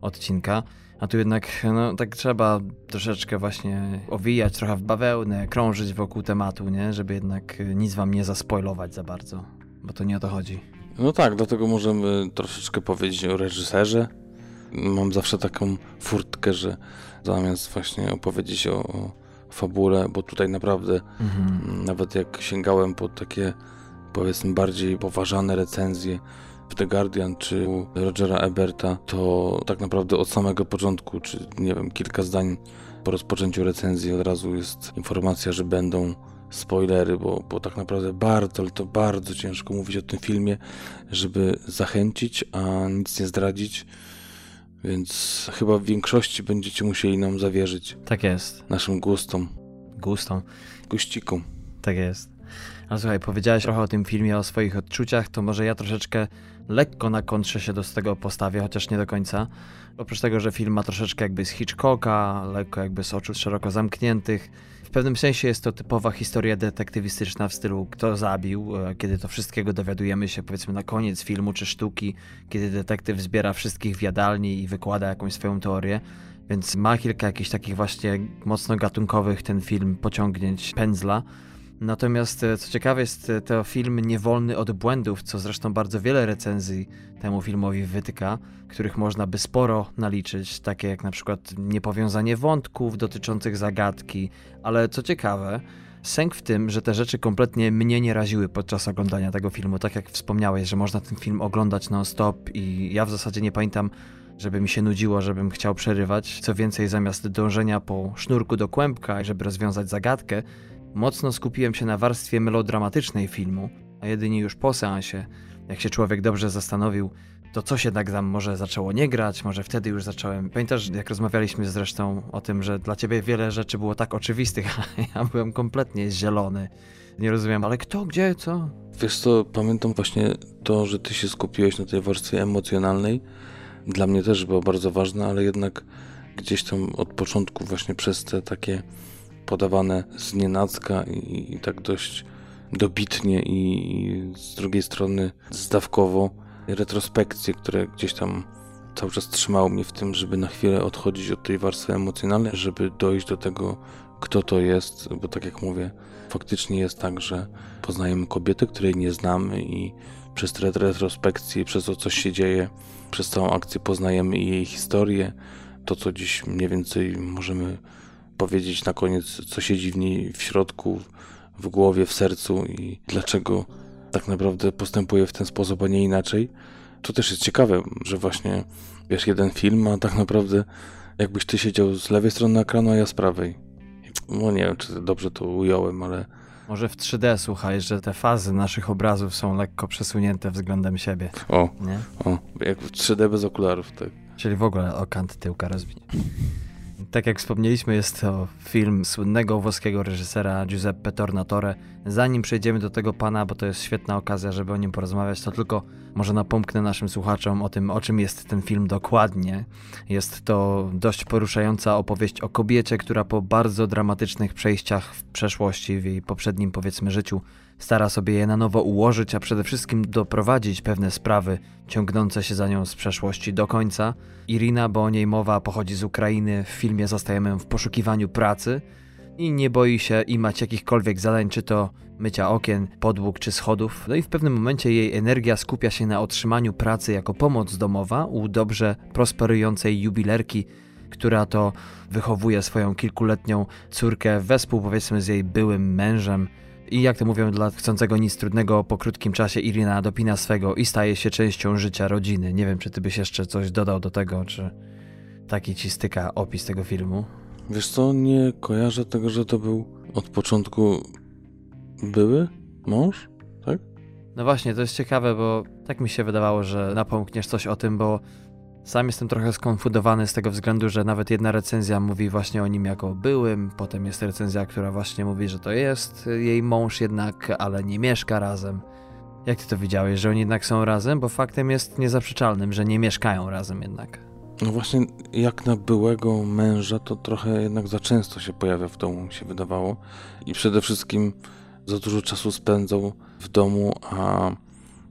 odcinka. A tu jednak, no tak trzeba troszeczkę właśnie owijać trochę w bawełnę, krążyć wokół tematu, nie? Żeby jednak nic wam nie zaspoilować za bardzo, bo to nie o to chodzi. No tak, dlatego możemy troszeczkę powiedzieć o reżyserze. Mam zawsze taką furtkę, że zamiast właśnie opowiedzieć o, o fabule, bo tutaj naprawdę mhm. nawet jak sięgałem po takie powiedzmy bardziej poważane recenzje w The Guardian czy u Rogera Eberta, to tak naprawdę od samego początku, czy nie wiem, kilka zdań po rozpoczęciu recenzji od razu jest informacja, że będą spoilery, bo, bo tak naprawdę bardzo, ale to bardzo ciężko mówić o tym filmie, żeby zachęcić, a nic nie zdradzić. Więc chyba w większości będziecie musieli nam zawierzyć. Tak jest. Naszym gustom. Gustom. Guścikom. Tak jest. Ale słuchaj, powiedziałeś trochę o tym filmie, o swoich odczuciach, to może ja troszeczkę lekko na kontrze się do tego postawię, chociaż nie do końca. Oprócz tego, że film ma troszeczkę jakby z Hitchcocka, lekko jakby z oczu szeroko zamkniętych. W pewnym sensie jest to typowa historia detektywistyczna w stylu kto zabił, e, kiedy to wszystkiego dowiadujemy się powiedzmy na koniec filmu czy sztuki, kiedy detektyw zbiera wszystkich w jadalni i wykłada jakąś swoją teorię. Więc ma kilka jakichś takich właśnie mocno gatunkowych ten film pociągnięć pędzla. Natomiast e, co ciekawe jest e, to film niewolny od błędów, co zresztą bardzo wiele recenzji temu filmowi wytyka, których można by sporo naliczyć, takie jak na przykład niepowiązanie wątków dotyczących zagadki, ale co ciekawe, Sęk w tym, że te rzeczy kompletnie mnie nie raziły podczas oglądania tego filmu. Tak jak wspomniałeś, że można ten film oglądać non-stop i ja w zasadzie nie pamiętam, żeby mi się nudziło, żebym chciał przerywać. Co więcej, zamiast dążenia po sznurku do kłębka, żeby rozwiązać zagadkę, mocno skupiłem się na warstwie melodramatycznej filmu, a jedynie już po seansie, jak się człowiek dobrze zastanowił, to coś jednak tam może zaczęło nie grać, może wtedy już zacząłem. Pamiętasz, jak rozmawialiśmy zresztą o tym, że dla ciebie wiele rzeczy było tak oczywistych, a ja byłem kompletnie zielony. Nie rozumiem, ale kto, gdzie, co? Wiesz co, pamiętam właśnie to, że ty się skupiłeś na tej warstwie emocjonalnej. Dla mnie też było bardzo ważne, ale jednak gdzieś tam od początku właśnie przez te takie podawane z nienacka i, i tak dość dobitnie i z drugiej strony zdawkowo. Retrospekcje, które gdzieś tam cały czas trzymały mnie w tym, żeby na chwilę odchodzić od tej warstwy emocjonalnej, żeby dojść do tego, kto to jest, bo tak jak mówię, faktycznie jest tak, że poznajemy kobietę, której nie znamy i przez te retrospekcje, przez to, co się dzieje, przez całą akcję poznajemy jej historię, to, co dziś mniej więcej możemy powiedzieć na koniec, co siedzi w niej w środku, w głowie, w sercu i dlaczego tak naprawdę postępuje w ten sposób, a nie inaczej. To też jest ciekawe, że właśnie wiesz jeden film, a tak naprawdę jakbyś ty siedział z lewej strony ekranu, a ja z prawej. No nie wiem, czy dobrze to ująłem, ale... Może w 3D słuchaj, że te fazy naszych obrazów są lekko przesunięte względem siebie. O, nie? o jak w 3D bez okularów, tak. Czyli w ogóle o kant tyłka rozwinie. Tak jak wspomnieliśmy, jest to film słynnego włoskiego reżysera Giuseppe Tornatore. Zanim przejdziemy do tego pana, bo to jest świetna okazja, żeby o nim porozmawiać, to tylko może napomknę naszym słuchaczom o tym, o czym jest ten film dokładnie. Jest to dość poruszająca opowieść o kobiecie, która po bardzo dramatycznych przejściach w przeszłości, w jej poprzednim powiedzmy życiu, stara sobie je na nowo ułożyć, a przede wszystkim doprowadzić pewne sprawy ciągnące się za nią z przeszłości do końca. Irina, bo o niej mowa, pochodzi z Ukrainy. W filmie zostajemy w poszukiwaniu pracy i nie boi się imać jakichkolwiek zadań, czy to mycia okien, podłóg czy schodów. No i w pewnym momencie jej energia skupia się na otrzymaniu pracy jako pomoc domowa u dobrze prosperującej jubilerki, która to wychowuje swoją kilkuletnią córkę wespół powiedzmy z jej byłym mężem. I jak to mówią dla chcącego nic trudnego, po krótkim czasie Irina dopina swego i staje się częścią życia rodziny. Nie wiem, czy ty byś jeszcze coś dodał do tego, czy taki ci styka opis tego filmu? Wiesz co, nie kojarzę tego, że to był od początku były mąż, tak? No właśnie, to jest ciekawe, bo tak mi się wydawało, że napomkniesz coś o tym, bo sam jestem trochę skonfudowany z tego względu, że nawet jedna recenzja mówi właśnie o nim jako byłym, potem jest recenzja, która właśnie mówi, że to jest jej mąż jednak, ale nie mieszka razem. Jak ty to widziałeś, że oni jednak są razem? Bo faktem jest niezaprzeczalnym, że nie mieszkają razem jednak. No właśnie, jak na byłego męża, to trochę jednak za często się pojawia w domu, mi się wydawało. I przede wszystkim za dużo czasu spędzał w domu, a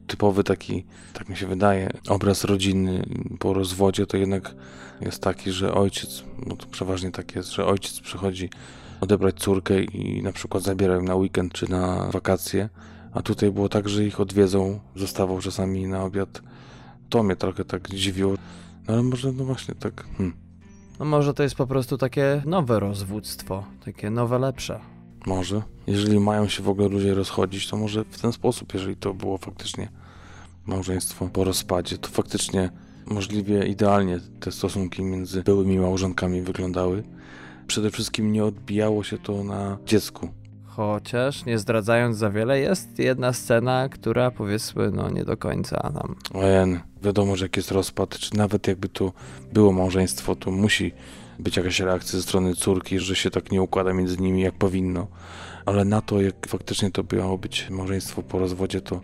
typowy taki, tak mi się wydaje, obraz rodziny po rozwodzie to jednak jest taki, że ojciec, no to przeważnie tak jest, że ojciec przychodzi odebrać córkę i na przykład zabiera ją na weekend czy na wakacje, a tutaj było tak, że ich odwiedzą, zostawał czasami na obiad. To mnie trochę tak dziwiło, no ale może no właśnie tak. Hmm. No może to jest po prostu takie nowe rozwództwo, takie nowe, lepsze. Może. Jeżeli mają się w ogóle ludzie rozchodzić, to może w ten sposób, jeżeli to było faktycznie małżeństwo po rozpadzie, to faktycznie możliwie idealnie te stosunki między byłymi małżonkami wyglądały. Przede wszystkim nie odbijało się to na dziecku. Chociaż nie zdradzając za wiele, jest jedna scena, która powiedzmy, no nie do końca nam. Ojen, wiadomo, że jak jest rozpad, czy nawet jakby to było małżeństwo, to musi być jakaś reakcja ze strony córki, że się tak nie układa między nimi jak powinno. Ale na to, jak faktycznie to miało być małżeństwo po rozwodzie, to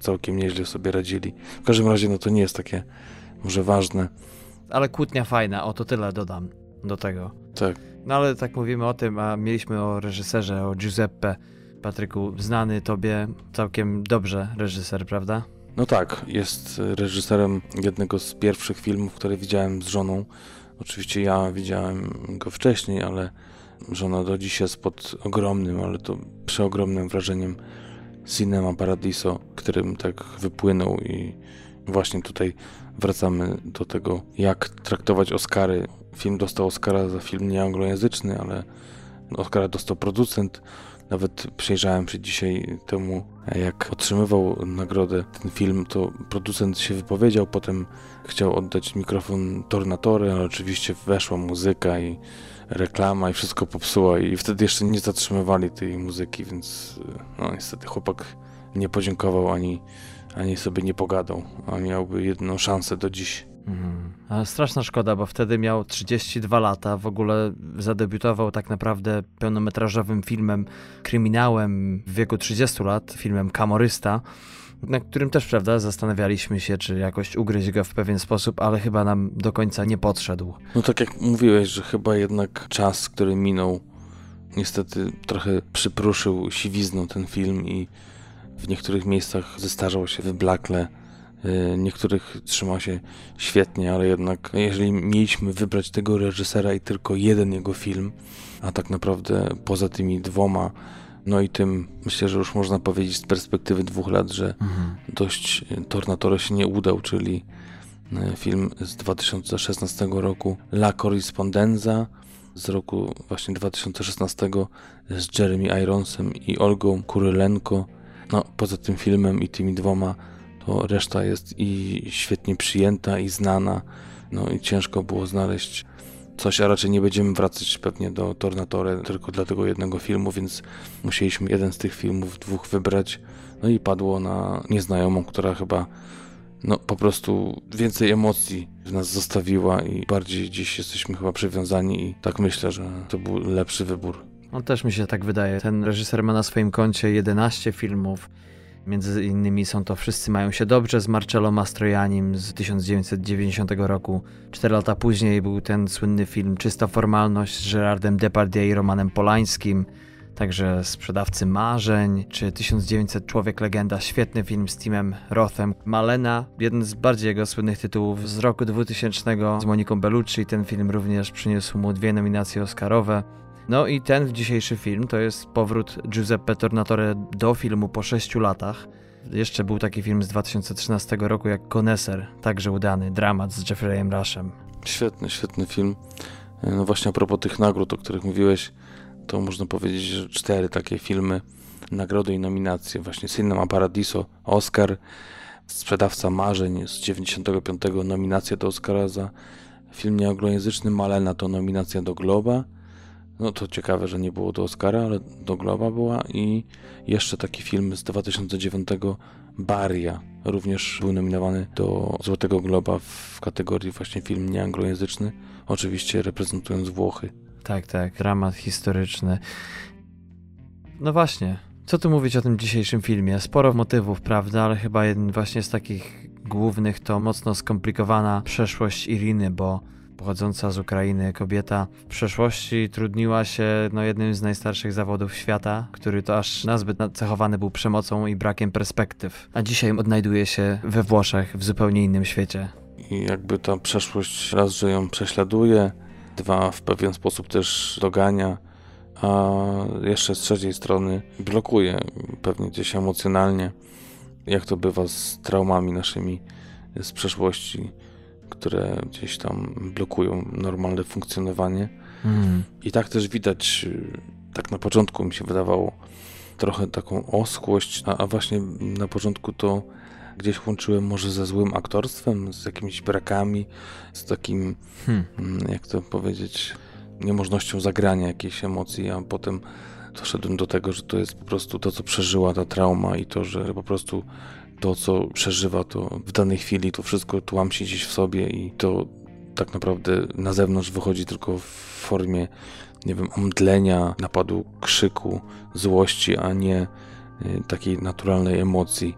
całkiem nieźle sobie radzili. W każdym razie, no to nie jest takie może ważne. Ale kłótnia fajna, o to tyle dodam do tego. Tak. No ale tak mówimy o tym, a mieliśmy o reżyserze, o Giuseppe. Patryku, znany tobie całkiem dobrze reżyser, prawda? No tak, jest reżyserem jednego z pierwszych filmów, które widziałem z żoną. Oczywiście ja widziałem go wcześniej, ale żona do dziś jest pod ogromnym, ale to przeogromnym wrażeniem Cinema Paradiso, którym tak wypłynął i właśnie tutaj wracamy do tego, jak traktować Oscary. Film dostał Oscara za film nieanglojęzyczny, ale Oscara dostał producent, Nawet przejrzałem się dzisiaj temu, jak otrzymywał nagrodę ten film, to producent się wypowiedział, potem chciał oddać mikrofon Tornatory, ale oczywiście weszła muzyka i reklama i wszystko popsuła i wtedy jeszcze nie zatrzymywali tej muzyki, więc no niestety chłopak nie podziękował ani, ani sobie nie pogadał, a miałby jedną szansę do dziś. Mhm. Ale straszna szkoda, bo wtedy miał 32 lata, w ogóle zadebiutował tak naprawdę pełnometrażowym filmem, kryminałem w wieku 30 lat, filmem Kamorysta, na którym też, prawda, zastanawialiśmy się, czy jakoś ugryźć go w pewien sposób, ale chyba nam do końca nie podszedł. No tak jak mówiłeś, że chyba jednak czas, który minął, niestety trochę przypruszył siwizną ten film i w niektórych miejscach zestarzał się wyblakle niektórych trzyma się świetnie, ale jednak jeżeli mieliśmy wybrać tego reżysera i tylko jeden jego film, a tak naprawdę poza tymi dwoma, no i tym myślę, że już można powiedzieć z perspektywy dwóch lat, że mhm. dość Tornatore się nie udał, czyli y, film z 2016 roku La Corrispondenza z roku właśnie 2016 z Jeremy Ironsem i Olgą Kurylenko. No, poza tym filmem i tymi dwoma bo reszta jest i świetnie przyjęta i znana. No i ciężko było znaleźć coś, a raczej nie będziemy wracać pewnie do Tornatore tylko dla tego jednego filmu, więc musieliśmy jeden z tych filmów, dwóch wybrać. No i padło na nieznajomą, która chyba no po prostu więcej emocji w nas zostawiła i bardziej dziś jesteśmy chyba przywiązani i tak myślę, że to był lepszy wybór. On też mi się tak wydaje. Ten reżyser ma na swoim koncie 11 filmów. Między innymi są to Wszyscy mają się dobrze z Marcello Mastroianim z 1990 roku. Cztery lata później był ten słynny film Czysta formalność z Gerardem Depardieu i Romanem Polańskim. Także Sprzedawcy Marzeń, czy 1900 Człowiek Legenda, świetny film z Timem Rothem. Malena, jeden z bardziej jego słynnych tytułów z roku 2000 z Moniką Bellucci. Ten film również przyniósł mu dwie nominacje Oscarowe. No i ten dzisiejszy film to jest powrót Giuseppe Tornatore do filmu po 6 latach. Jeszcze był taki film z 2013 roku jak Koneser, także udany, dramat z Jeffreyem Rushem. Świetny, świetny film. No właśnie a propos tych nagród, o których mówiłeś, to można powiedzieć, że cztery takie filmy, nagrody i nominacje. Właśnie Cinema Paradiso, Oscar, Sprzedawca Marzeń z 95 nominacja do Oscara za film nieanglojęzyczny, Malena to nominacja do Globa, no to ciekawe, że nie było do Oscara, ale do Globa była i jeszcze taki film z 2009 Baria również był nominowany do Złotego Globa w kategorii właśnie film nieanglojęzyczny, oczywiście reprezentując Włochy. Tak, tak, dramat historyczny. No właśnie, co tu mówić o tym dzisiejszym filmie? Sporo motywów, prawda, ale chyba jeden właśnie z takich głównych to mocno skomplikowana przeszłość Iriny, bo pochodząca z Ukrainy kobieta w przeszłości trudniła się no, jednym z najstarszych zawodów świata, który to aż nazbyt nacechowany był przemocą i brakiem perspektyw. A dzisiaj odnajduje się we Włoszech, w zupełnie innym świecie. I jakby ta przeszłość raz, że ją prześladuje, dwa, w pewien sposób też dogania, a jeszcze z trzeciej strony blokuje pewnie gdzieś emocjonalnie, jak to bywa z traumami naszymi z przeszłości które gdzieś tam blokują normalne funkcjonowanie. Mm. I tak też widać, y, tak na początku mi się wydawało, trochę taką oschłość, a, a właśnie na początku to gdzieś łączyłem może ze złym aktorstwem, z jakimiś brakami, z takim, hmm. Mm, jak to powiedzieć, niemożnością zagrania jakiejś emocji, a potem doszedłem do tego, że to jest po prostu to, co przeżyła ta trauma i to, że po prostu to, co przeżywa, to w danej chwili to wszystko tłamsi gdzieś w sobie i to tak naprawdę na zewnątrz wychodzi tylko w formie, nie wiem, omdlenia, napadu krzyku, złości, a nie y, takiej naturalnej emocji,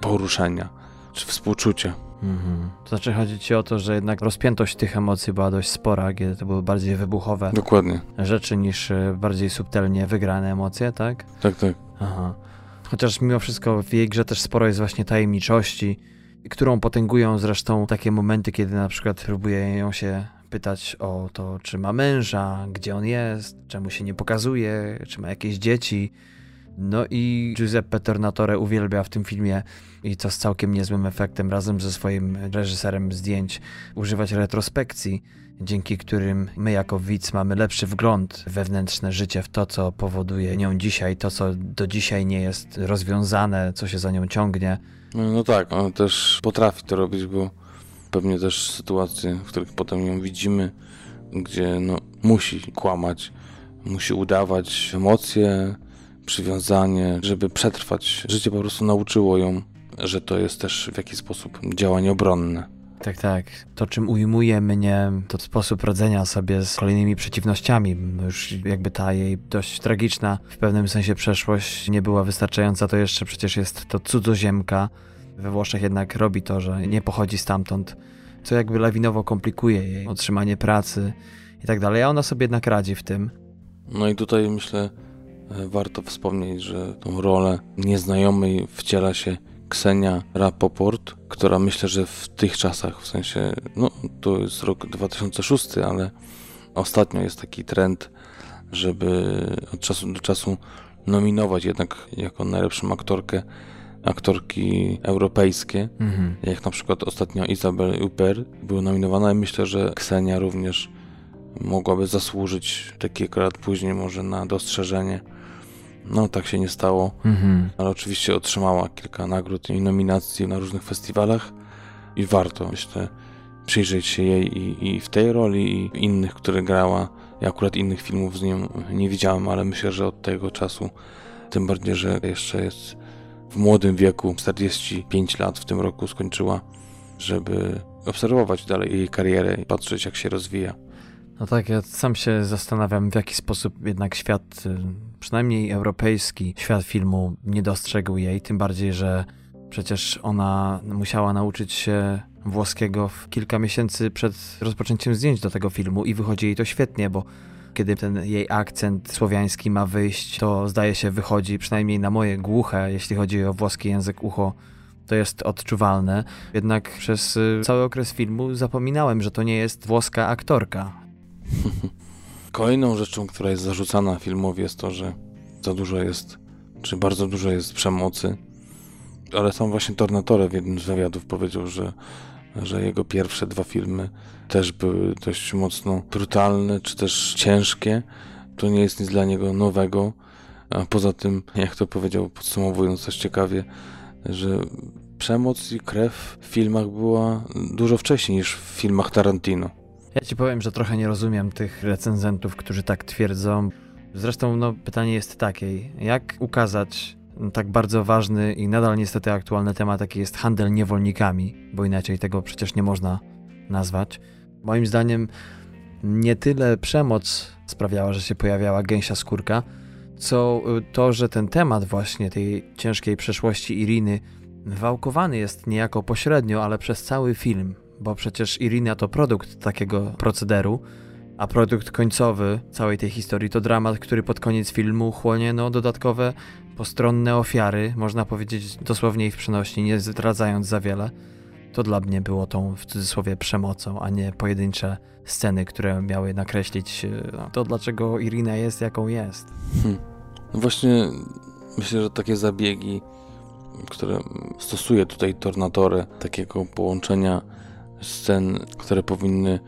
poruszenia czy współczucia. Mhm. To znaczy chodzi ci o to, że jednak rozpiętość tych emocji była dość spora, kiedy to były bardziej wybuchowe Dokładnie. rzeczy niż y, bardziej subtelnie wygrane emocje, tak? Tak, tak. Aha. Chociaż mimo wszystko w jej grze też sporo jest właśnie tajemniczości, którą potęgują zresztą takie momenty, kiedy na przykład próbuje ją się pytać o to, czy ma męża, gdzie on jest, czemu się nie pokazuje, czy ma jakieś dzieci. No i Giuseppe Tornatore uwielbia w tym filmie i to z całkiem niezłym efektem razem ze swoim reżyserem zdjęć używać retrospekcji, dzięki którym my jako widz mamy lepszy wgląd wewnętrzne życie, w to, co powoduje nią dzisiaj, to, co do dzisiaj nie jest rozwiązane, co się za nią ciągnie. No, no tak, on też potrafi to robić, bo pewnie też sytuacje, w których potem ją widzimy, gdzie no, musi kłamać, musi udawać emocje, przywiązanie, żeby przetrwać. Życie po prostu nauczyło ją, że to jest też w jakiś sposób działanie obronne. Tak, tak. To, czym ujmuje mnie, to sposób radzenia sobie z kolejnymi przeciwnościami. Już jakby ta jej dość tragiczna w pewnym sensie przeszłość nie była wystarczająca, to jeszcze przecież jest to cudzoziemka. We Włoszech jednak robi to, że nie pochodzi stamtąd, co jakby lawinowo komplikuje jej otrzymanie pracy i tak dalej, a ona sobie jednak radzi w tym. No i tutaj myślę, e, warto wspomnieć, że tą rolę nieznajomej wciela się Ksenia Rapoport, która myślę, że w tych czasach, w sensie, no to jest rok 2006, ale ostatnio jest taki trend, żeby od czasu do czasu nominować jednak jako najlepszą aktorkę aktorki europejskie, mhm. jak na przykład ostatnio Isabel Huppert była nominowana i myślę, że Ksenia również mogłaby zasłużyć kilka lat później może na dostrzeżenie. No, tak się nie stało, mhm. ale oczywiście otrzymała kilka nagród i nominacji na różnych festiwalach i warto, myślę, przyjrzeć się jej i, i w tej roli, i w innych, które grała. Ja akurat innych filmów z nią nie widziałem, ale myślę, że od tego czasu, tym bardziej, że jeszcze jest w młodym wieku, 45 lat w tym roku skończyła, żeby obserwować dalej jej karierę i patrzeć, jak się rozwija. No tak, ja sam się zastanawiam, w jaki sposób jednak świat, y, przynajmniej europejski, świat filmu nie dostrzegł jej, tym bardziej, że przecież ona musiała nauczyć się włoskiego w kilka miesięcy przed rozpoczęciem zdjęć do tego filmu i wychodzi jej to świetnie, bo kiedy ten jej akcent słowiański ma wyjść, to zdaje się wychodzi, przynajmniej na moje głuche, jeśli chodzi o włoski język ucho, to jest odczuwalne. Jednak przez y, cały okres filmu zapominałem, że to nie jest włoska aktorka. Kolejną rzeczą, która jest zarzucana filmowi jest to, że za dużo jest, czy bardzo dużo jest przemocy. Ale sam właśnie Tornatore w jednym z wywiadów powiedział, że, że jego pierwsze dwa filmy też były dość mocno brutalne, czy też ciężkie. To nie jest nic dla niego nowego. A poza tym, jak to powiedział, podsumowując coś ciekawie, że przemoc i krew w filmach była dużo wcześniej niż w filmach Tarantino. Ja ci powiem, że trochę nie rozumiem tych recenzentów, którzy tak twierdzą. Zresztą no, pytanie jest takie, jak ukazać tak bardzo ważny i nadal niestety aktualny temat, jaki jest handel niewolnikami, bo inaczej tego przecież nie można nazwać. Moim zdaniem nie tyle przemoc sprawiała, że się pojawiała gęsia skórka, co y, to, że ten temat właśnie tej ciężkiej przeszłości Iriny wałkowany jest niejako pośrednio, ale przez cały film bo przecież Irina to produkt takiego procederu, a produkt końcowy całej tej historii to dramat, który pod koniec filmu chłonie no, dodatkowe postronne ofiary, można powiedzieć dosłownie ich przenośni, nie zdradzając za wiele. To dla mnie było tą w cudzysłowie przemocą, a nie pojedyncze sceny, które miały nakreślić no, to, dlaczego Irina jest jaką jest. Hmm. No właśnie myślę, że takie zabiegi, które stosuje tutaj Tornatore, takiego połączenia scen, które powinny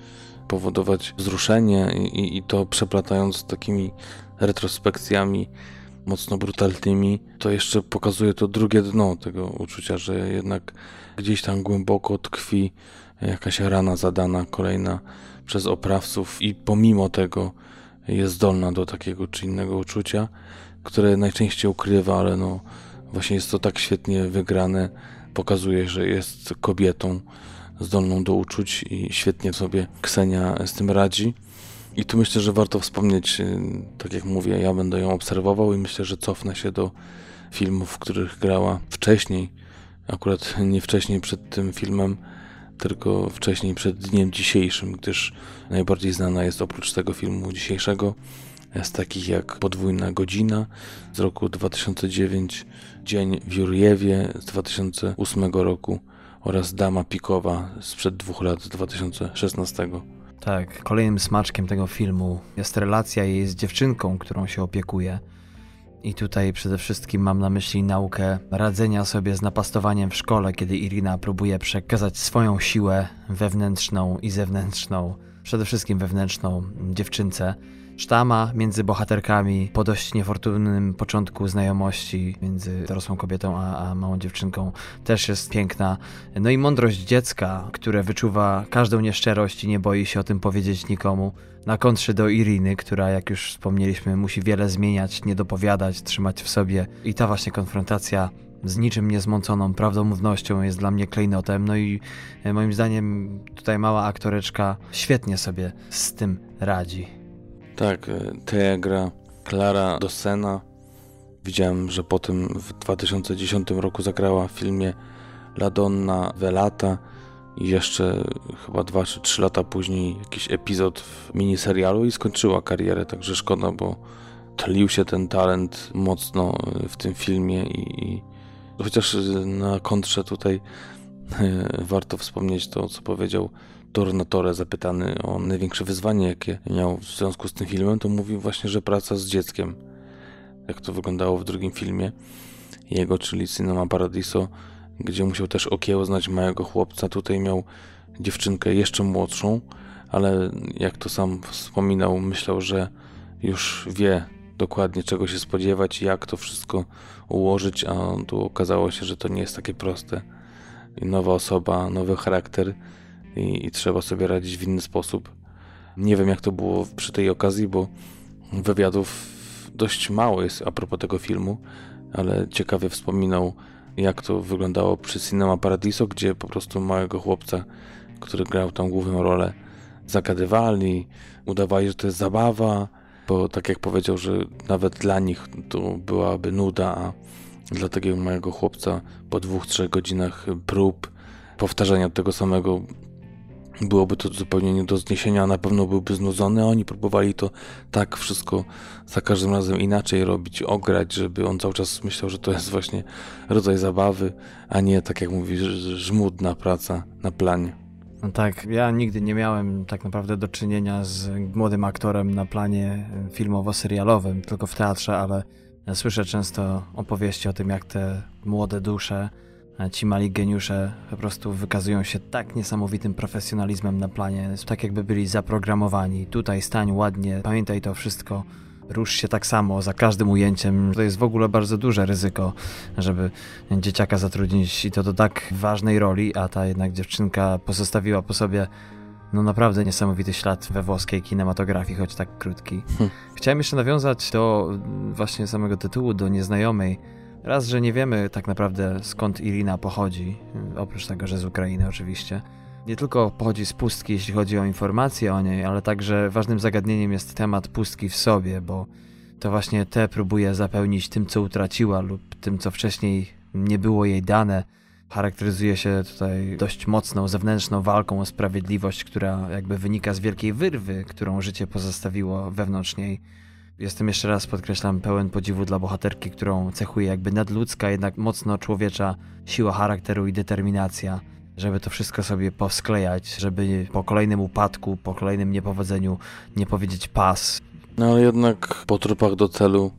powodować wzruszenie i, i to przeplatając z takimi retrospekcjami mocno brutalnymi, to jeszcze pokazuje to drugie dno tego uczucia, że jednak gdzieś tam głęboko tkwi jakaś rana zadana, kolejna przez oprawców i pomimo tego jest zdolna do takiego czy innego uczucia, które najczęściej ukrywa, ale no właśnie jest to tak świetnie wygrane, pokazuje, że jest kobietą, zdolną do uczuć i świetnie sobie Ksenia z tym radzi. I tu myślę, że warto wspomnieć, y, tak jak mówię, ja będę ją obserwował i myślę, że cofnę się do filmów, w których grała wcześniej, akurat nie wcześniej przed tym filmem, tylko wcześniej przed dniem dzisiejszym, gdyż najbardziej znana jest oprócz tego filmu dzisiejszego z takich jak Podwójna Godzina z roku 2009, Dzień w Jurjewie z 2008 roku, oraz Dama Pikowa sprzed dwóch lat, z 2016. Tak, kolejnym smaczkiem tego filmu jest relacja jej z dziewczynką, którą się opiekuje. I tutaj przede wszystkim mam na myśli naukę radzenia sobie z napastowaniem w szkole, kiedy Irina próbuje przekazać swoją siłę wewnętrzną i zewnętrzną, przede wszystkim wewnętrzną dziewczynce. Sztama między bohaterkami po dość niefortunnym początku znajomości między dorosłą kobietą a, a małą dziewczynką też jest piękna. No i mądrość dziecka, które wyczuwa każdą nieszczerość i nie boi się o tym powiedzieć nikomu. Na kontrze do Iriny, która jak już wspomnieliśmy musi wiele zmieniać, nie dopowiadać, trzymać w sobie. I ta właśnie konfrontacja z niczym niezmąconą prawdomównością jest dla mnie klejnotem. No i e, moim zdaniem tutaj mała aktoreczka świetnie sobie z tym radzi. Tak, e, Teja gra Klara Dosena. Widziałem, że potem w 2010 roku zagrała w filmie La Donna Velata i jeszcze chyba dwa czy trzy lata później jakiś epizod w miniserialu i skończyła karierę, także szkoda, bo tlił się ten talent mocno e, w tym filmie i, i chociaż na kontrze tutaj e, warto wspomnieć to, co powiedział Tornatore zapytany o największe wyzwanie, jakie miał w związku z tym filmem, to mówił właśnie, że praca z dzieckiem. Jak to wyglądało w drugim filmie jego, czyli Cinema Paradiso, gdzie musiał też okiełznać małego chłopca. Tutaj miał dziewczynkę jeszcze młodszą, ale jak to sam wspominał, myślał, że już wie dokładnie czego się spodziewać, jak to wszystko ułożyć, a tu okazało się, że to nie jest takie proste. Nowa osoba, nowy charakter i, i trzeba sobie radzić w inny sposób. Nie wiem, jak to było przy tej okazji, bo wywiadów dość mało jest a propos tego filmu, ale ciekawie wspominał, jak to wyglądało przy Cinema Paradiso, gdzie po prostu małego chłopca, który grał tam główną rolę, zagadywali, udawali, że to jest zabawa, bo tak jak powiedział, że nawet dla nich to byłaby nuda, a dla takiego małego chłopca po dwóch, trzech godzinach prób, powtarzania tego samego byłoby to zupełnie nie do zniesienia, a na pewno byłby znudzony, oni próbowali to tak wszystko za każdym razem inaczej robić, ograć, żeby on cały czas myślał, że to jest właśnie rodzaj zabawy, a nie, tak jak mówisz, żmudna praca na planie. No tak, ja nigdy nie miałem tak naprawdę do czynienia z młodym aktorem na planie filmowo-serialowym, tylko w teatrze, ale słyszę często opowieści o tym, jak te młode dusze Ci mali geniusze po prostu wykazują się tak niesamowitym profesjonalizmem na planie, tak jakby byli zaprogramowani. Tutaj stań ładnie, pamiętaj to wszystko, rusz się tak samo za każdym ujęciem. To jest w ogóle bardzo duże ryzyko, żeby dzieciaka zatrudnić i to do tak ważnej roli, a ta jednak dziewczynka pozostawiła po sobie no naprawdę niesamowity ślad we włoskiej kinematografii, choć tak krótki. Hm. Chciałem jeszcze nawiązać do właśnie samego tytułu, do nieznajomej Raz, że nie wiemy tak naprawdę skąd Irina pochodzi, oprócz tego, że z Ukrainy oczywiście. Nie tylko pochodzi z pustki, jeśli chodzi o informacje o niej, ale także ważnym zagadnieniem jest temat pustki w sobie, bo to właśnie te próbuje zapełnić tym, co utraciła lub tym, co wcześniej nie było jej dane. Charakteryzuje się tutaj dość mocną zewnętrzną walką o sprawiedliwość, która jakby wynika z wielkiej wyrwy, którą życie pozostawiło wewnątrz niej Jestem jeszcze raz, podkreślam, pełen podziwu dla bohaterki, którą cechuje jakby nadludzka, jednak mocno człowiecza siła charakteru i determinacja, żeby to wszystko sobie powsklejać, żeby po kolejnym upadku, po kolejnym niepowodzeniu nie powiedzieć pas. No ale jednak po trupach do celu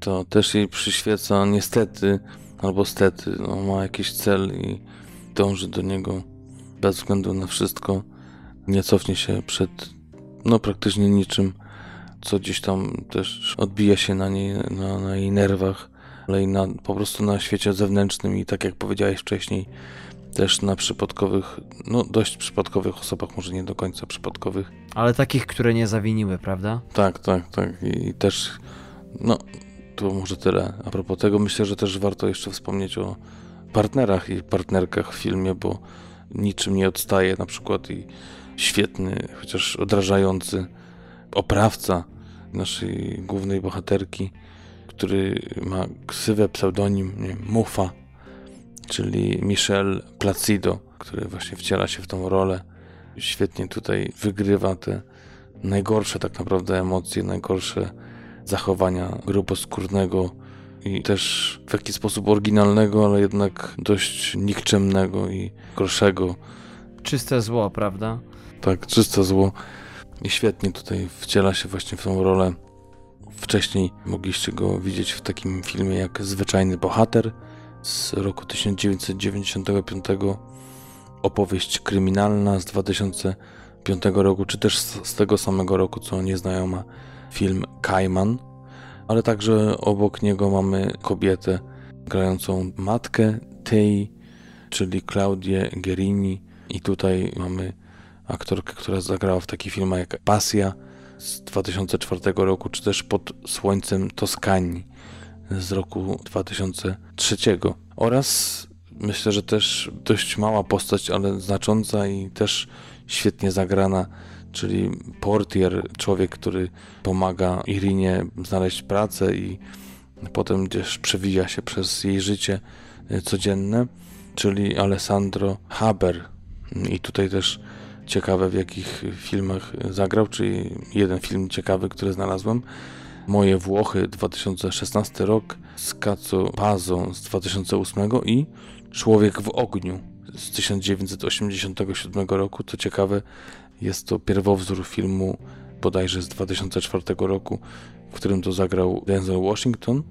to też jej przyświeca niestety, albo stety, no, ma jakiś cel i dąży do niego bez względu na wszystko. Nie cofnie się przed no praktycznie niczym co gdzieś tam też odbija się na niej, na, na jej nerwach, ale i na, po prostu na świecie zewnętrznym i tak jak powiedziałeś wcześniej, też na przypadkowych, no dość przypadkowych osobach, może nie do końca przypadkowych. Ale takich, które nie zawiniły, prawda? Tak, tak, tak. I, i też, no, to może tyle. A propos tego, myślę, że też warto jeszcze wspomnieć o partnerach i partnerkach w filmie, bo niczym nie odstaje na przykład i świetny, chociaż odrażający oprawca naszej głównej bohaterki, który ma ksywę, pseudonim nie, Mufa, czyli Michel Placido, który właśnie wciela się w tą rolę. Świetnie tutaj wygrywa te najgorsze tak naprawdę emocje, najgorsze zachowania gruboskórnego i też w jakiś sposób oryginalnego, ale jednak dość nikczemnego i gorszego. Czyste zło, prawda? Tak, czyste zło. I świetnie tutaj wciela się właśnie w tą rolę. Wcześniej mogliście go widzieć w takim filmie jak Zwyczajny Bohater z roku 1995, opowieść kryminalna z 2005 roku, czy też z tego samego roku co Nieznajoma film Kajman, ale także obok niego mamy kobietę grającą matkę tej, czyli Claudię Gerini. I tutaj mamy aktorkę, która zagrała w takich filmach jak Pasja z 2004 roku, czy też Pod Słońcem Toskanii z roku 2003 oraz myślę, że też dość mała postać, ale znacząca i też świetnie zagrana, czyli portier, człowiek, który pomaga Irinie znaleźć pracę i potem gdzieś przewija się przez jej życie e, codzienne, czyli Alessandro Haber. I tutaj też ciekawe w jakich filmach zagrał, czyli jeden film ciekawy, który znalazłem. Moje Włochy 2016 rok, Scazzo Pazo z 2008 i Człowiek w ogniu z 1987 roku. To ciekawe, jest to pierwowzór filmu bodajże z 2004 roku, w którym to zagrał Denzel Washington.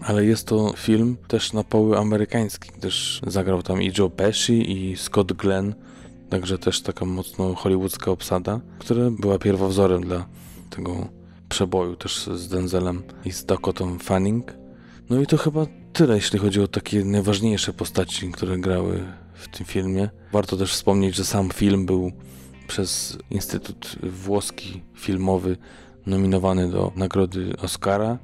Ale jest to film też na poły amerykański, gdyż zagrał tam i Joe Pesci i Scott Glenn, także też taka mocno hollywoodzka obsada, która była pierwowzorem dla tego przeboju też z Denzelem i z Dakotą Fanning. No i to chyba tyle, jeśli chodzi o takie najważniejsze postaci, które grały w tym filmie. Warto też wspomnieć, że sam film był przez Instytut Włoski Filmowy nominowany do nagrody Oscara.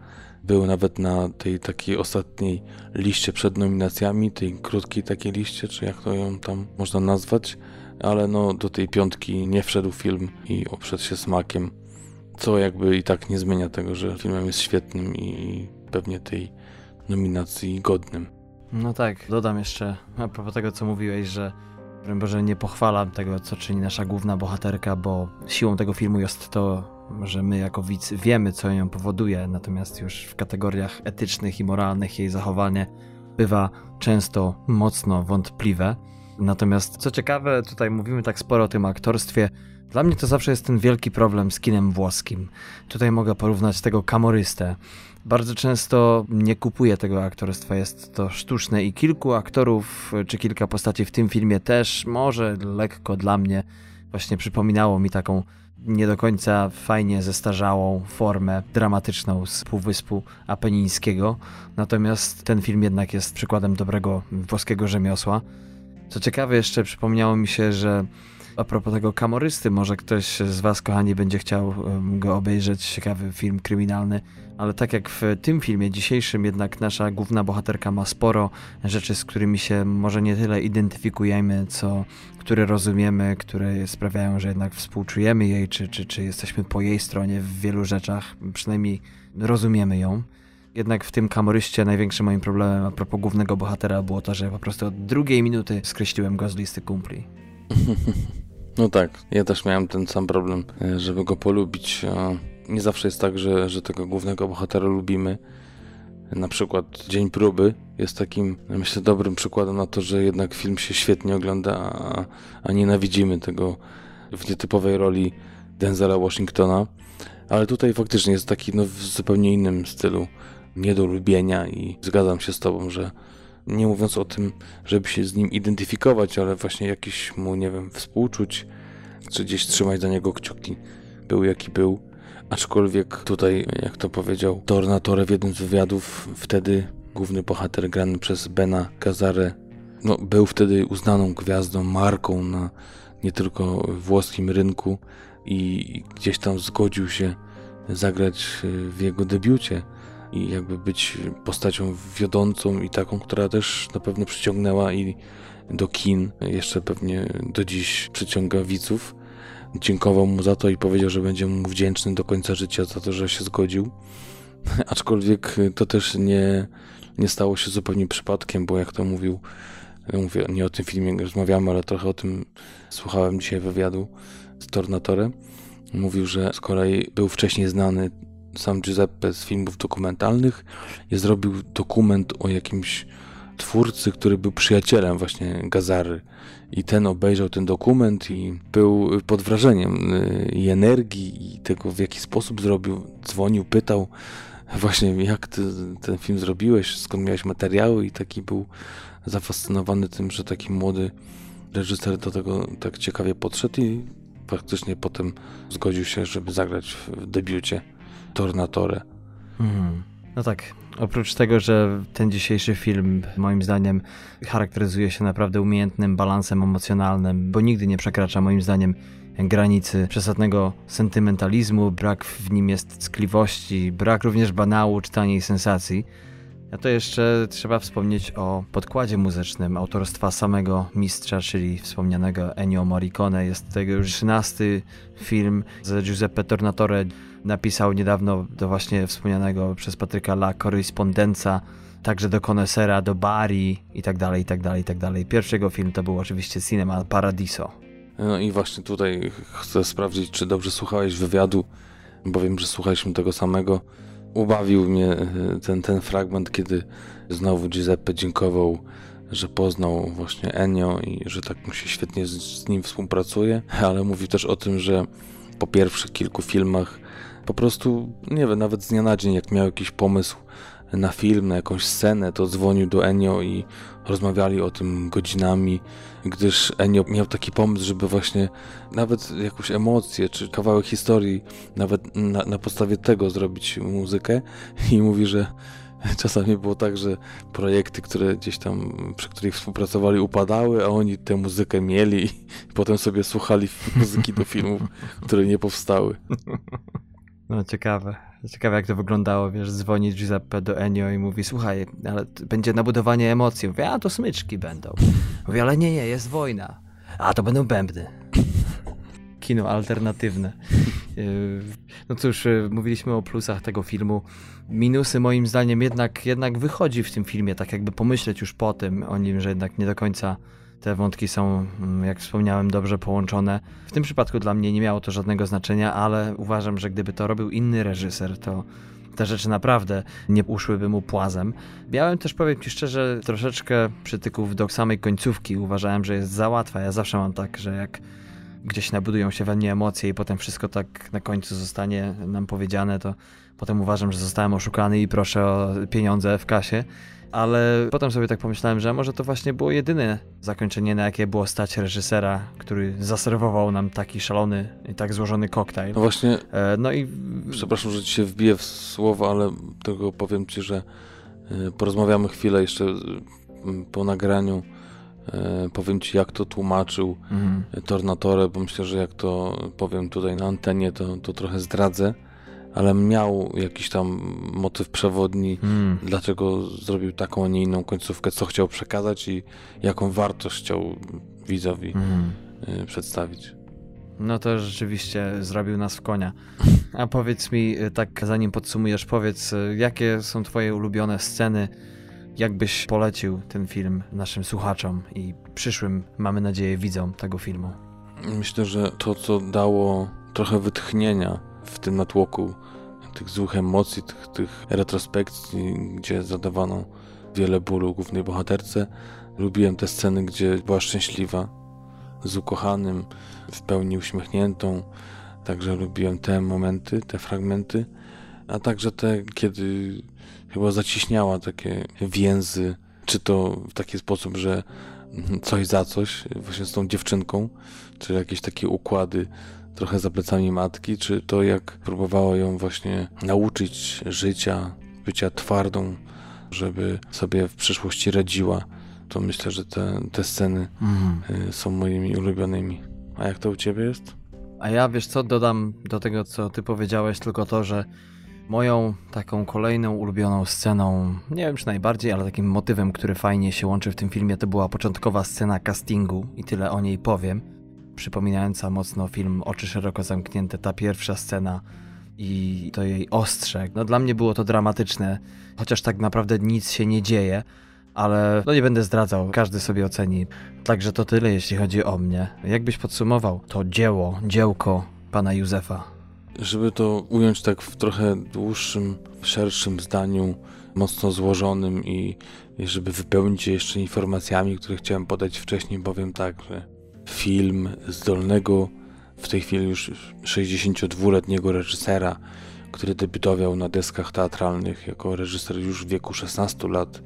Był nawet na tej takiej ostatniej liście przed nominacjami, tej krótkiej takiej liście, czy jak to ją tam można nazwać, ale no do tej piątki nie wszedł film i oprzedł się smakiem, co jakby i tak nie zmienia tego, że filmem jest świetnym i pewnie tej nominacji godnym. No tak, dodam jeszcze a propos tego, co mówiłeś, że Boże, nie pochwalam tego, co czyni nasza główna bohaterka, bo siłą tego filmu jest to, że my jako widz wiemy, co ją powoduje, natomiast już w kategoriach etycznych i moralnych jej zachowanie bywa często mocno wątpliwe. Natomiast co ciekawe, tutaj mówimy tak sporo o tym aktorstwie. Dla mnie to zawsze jest ten wielki problem z kinem włoskim. Tutaj mogę porównać tego kamorystę. Bardzo często nie kupuję tego aktorstwa, jest to sztuczne i kilku aktorów czy kilka postaci w tym filmie też może lekko dla mnie właśnie przypominało mi taką nie do końca fajnie zestarzałą formę dramatyczną z Półwyspu Apenińskiego. Natomiast ten film jednak jest przykładem dobrego włoskiego rzemiosła. Co ciekawe, jeszcze przypomniało mi się, że a propos tego kamorysty, może ktoś z Was, kochani, będzie chciał go obejrzeć. Ciekawy film kryminalny, ale tak jak w tym filmie dzisiejszym, jednak nasza główna bohaterka ma sporo rzeczy, z którymi się może nie tyle identyfikujemy, co które rozumiemy, które sprawiają, że jednak współczujemy jej, czy, czy, czy jesteśmy po jej stronie w wielu rzeczach, przynajmniej rozumiemy ją. Jednak w tym kamoryście największym moim problemem a propos głównego bohatera było to, że po prostu od drugiej minuty skreśliłem go z listy kumpli. No tak, ja też miałem ten sam problem, e, żeby go polubić. Nie zawsze jest tak, że, że tego głównego bohatera lubimy. Na przykład Dzień Próby jest takim, myślę, dobrym przykładem na to, że jednak film się świetnie ogląda, a, a nienawidzimy tego w nietypowej roli Denzela Washingtona. Ale tutaj faktycznie jest taki no, w zupełnie innym stylu nie do lubienia i zgadzam się z tobą, że nie mówiąc o tym, żeby się z nim identyfikować, ale właśnie jakiś mu, nie wiem, współczuć, czy gdzieś trzymać za niego kciuki, był jaki był. Aczkolwiek tutaj, jak to powiedział Tornatore w jednym z wywiadów, wtedy główny bohater grany przez Bena Gazare no, był wtedy uznaną gwiazdą, marką na nie tylko włoskim rynku i gdzieś tam zgodził się zagrać w jego debiucie i jakby być postacią wiodącą i taką, która też na pewno przyciągnęła i do kin, jeszcze pewnie do dziś przyciąga widzów. Dziękował mu za to i powiedział, że będzie mu wdzięczny do końca życia za to, że się zgodził. Aczkolwiek to też nie, nie stało się zupełnie przypadkiem, bo jak to mówił, mówię, nie o tym filmie rozmawiamy, ale trochę o tym słuchałem dzisiaj wywiadu z Tornatorem. Mówił, że z kolei był wcześniej znany sam Giuseppe z filmów dokumentalnych i zrobił dokument o jakimś twórcy, który był przyjacielem właśnie Gazary. I ten obejrzał ten dokument i był pod wrażeniem y, i energii, i tego w jaki sposób zrobił. Dzwonił, pytał właśnie jak ty ten film zrobiłeś, skąd miałeś materiały i taki był zafascynowany tym, że taki młody reżyser do tego tak ciekawie podszedł i faktycznie potem zgodził się, żeby zagrać w debiucie Tornatore. Mhm. No tak, oprócz tego, że ten dzisiejszy film moim zdaniem charakteryzuje się naprawdę umiejętnym balansem emocjonalnym, bo nigdy nie przekracza moim zdaniem granicy przesadnego sentymentalizmu, brak w nim jest ckliwości, brak również banału czy taniej sensacji. A to jeszcze trzeba wspomnieć o podkładzie muzycznym autorstwa samego mistrza, czyli wspomnianego Ennio Morricone. Jest to jego już 13 film z Giuseppe Tornatore. Napisał niedawno do właśnie wspomnianego przez Patryka La Correspondenza, także do Conesera, do Bari i tak dalej, i tak dalej, i tak dalej. Pierwszy jego film to był oczywiście Cinema Paradiso. No i właśnie tutaj chcę sprawdzić, czy dobrze słuchałeś wywiadu, bo wiem, że słuchaliśmy tego samego. Ubawił mnie e, ten, ten fragment, kiedy znowu Giuseppe dziękował, że poznał właśnie Ennio i że tak mu się świetnie z, z nim współpracuje, ale mówił też o tym, że po pierwszych kilku filmach po prostu, nie wiem, nawet z dnia na dzień, jak miał jakiś pomysł na film, na jakąś scenę, to dzwonił do Ennio i rozmawiali o tym godzinami, gdyż Ennio miał taki pomysł, żeby właśnie nawet jakąś emocję czy kawałek historii, nawet na, na podstawie tego zrobić muzykę i mówi, że czasami było tak, że projekty, które gdzieś tam, przy których współpracowali, upadały, a oni tę muzykę mieli i potem sobie słuchali muzyki do filmów, które nie powstały. No ciekawe. Ciekawe jak to wyglądało, wiesz, dzwoni Giuseppe do Ennio i mówi, słuchaj, ale będzie nabudowanie emocji. Mówię, a to smyczki będą. Mówi, ale nie, nie, jest wojna. A to będą bębny. Kino alternatywne. Yy, no cóż, yy, mówiliśmy o plusach tego filmu. Minusy moim zdaniem jednak, jednak wychodzi w tym filmie, tak jakby pomyśleć już po tym o nim, że jednak nie do końca te wątki są, mm, jak wspomniałem, dobrze połączone. W tym przypadku dla mnie nie miało to żadnego znaczenia, ale uważam, że gdyby to robił inny reżyser, to te rzeczy naprawdę nie uszłyby mu płazem. Miałem też, powiem Ci szczerze, troszeczkę przytyków do samej końcówki. Uważałem, że jest za łatwa. Ja zawsze mam tak, że jak gdzieś nabudują się we mnie emocje i potem wszystko tak na końcu zostanie nam powiedziane, to potem uważam, że zostałem oszukany i proszę o pieniądze w kasie ale potem sobie tak pomyślałem, że może to właśnie było jedyne zakończenie, na jakie było stać reżysera, który zaserwował nam taki szalony i tak złożony koktajl. No właśnie, e, no i... Przepraszam, że ci się wbiję w słowo, ale tego powiem ci, że e, porozmawiamy chwilę jeszcze po nagraniu. E, powiem ci, jak to tłumaczył mhm. Tornatore, bo myślę, że jak to powiem tutaj na antenie, to, to trochę zdradzę ale miał jakiś tam motyw przewodni, hmm. dlaczego zrobił taką, a nie inną końcówkę, co chciał przekazać i jaką wartość chciał widzowi. Y, przedstawić. No to rzeczywiście zrobił nas w konia. A powiedz mi, y, tak zanim podsumujesz, powiedz, y, jakie są twoje ulubione sceny, jakbyś polecił ten film naszym słuchaczom i przyszłym, mamy nadzieję, widzom tego filmu? Myślę, że to, co dało trochę wytchnienia w tym natłoku tych złych emocji, tych, tych retrospekcji, gdzie zadawano wiele bólu głównej bohaterce. Lubiłem te sceny, gdzie była szczęśliwa, z ukochanym, w pełni uśmiechniętą. Także lubiłem te momenty, te fragmenty, a także te, kiedy chyba zaciśniała takie więzy, czy to w taki sposób, że coś za coś, właśnie z tą dziewczynką, czy jakieś takie układy trochę za plecami matki, czy to jak próbowała ją właśnie nauczyć życia, bycia twardą, żeby sobie w przyszłości radziła. To myślę, że te, te sceny mhm. są moimi ulubionymi. A jak to u ciebie jest? A ja wiesz co, dodam do tego, co ty powiedziałeś, tylko to, że moją taką kolejną ulubioną sceną, nie wiem czy najbardziej, ale takim motywem, który fajnie się łączy w tym filmie, to była początkowa scena castingu i tyle o niej powiem przypominająca mocno film Oczy szeroko zamknięte, ta pierwsza scena i to jej ostrze. No dla mnie było to dramatyczne, chociaż tak naprawdę nic się nie dzieje, ale no nie będę zdradzał, każdy sobie oceni. Także to tyle, jeśli chodzi o mnie. Jakbyś podsumował to dzieło, dziełko pana Józefa? Żeby to ująć tak w trochę dłuższym, szerszym zdaniu, mocno złożonym i, żeby wypełnić je jeszcze informacjami, które chciałem podać wcześniej, powiem tak, że film zdolnego, w tej chwili już 62-letniego reżysera, który debiutował na deskach teatralnych jako reżyser już w wieku 16 lat,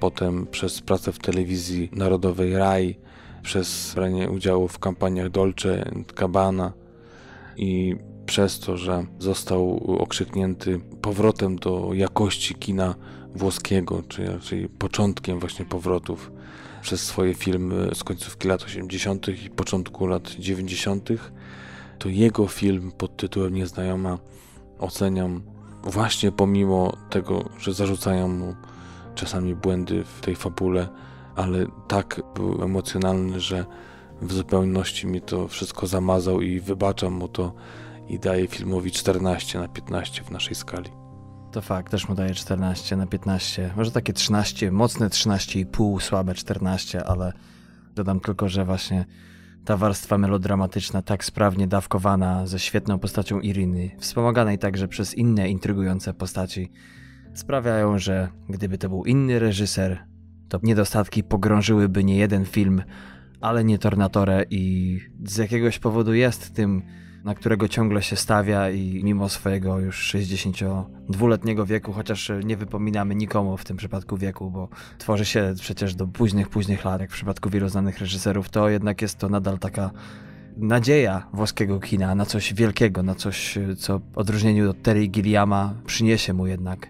potem przez pracę w telewizji narodowej RAI, przez branie udziału w kampaniach Dolce Gabbana i przez to, że został okrzyknięty powrotem do jakości kina włoskiego, czy raczej początkiem właśnie powrotów przez swoje filmy z końcówki lat 80. i początku lat 90., to jego film pod tytułem Nieznajoma oceniam właśnie pomimo tego, że zarzucają mu czasami błędy w tej fabule, ale tak był emocjonalny, że w zupełności mi to wszystko zamazał i wybaczam mu to i daję filmowi 14 na 15 w naszej skali. To fakt, też mu daję 14 na 15. Może takie 13, mocne 13,5, słabe 14, ale dodam tylko, że właśnie ta warstwa melodramatyczna, tak sprawnie dawkowana ze świetną postacią Iriny, wspomaganej także przez inne intrygujące postaci, sprawiają, że gdyby to był inny reżyser, to niedostatki pogrążyłyby nie jeden film, ale nie Tornatore i z jakiegoś powodu jest tym na którego ciągle się stawia i mimo swojego już 62-letniego wieku, chociaż nie wypominamy nikomu w tym przypadku wieku, bo tworzy się przecież do późnych, późnych lat, jak w przypadku wielu znanych reżyserów, to jednak jest to nadal taka nadzieja włoskiego kina na coś wielkiego, na coś, co w odróżnieniu od Terry Gilliama przyniesie mu jednak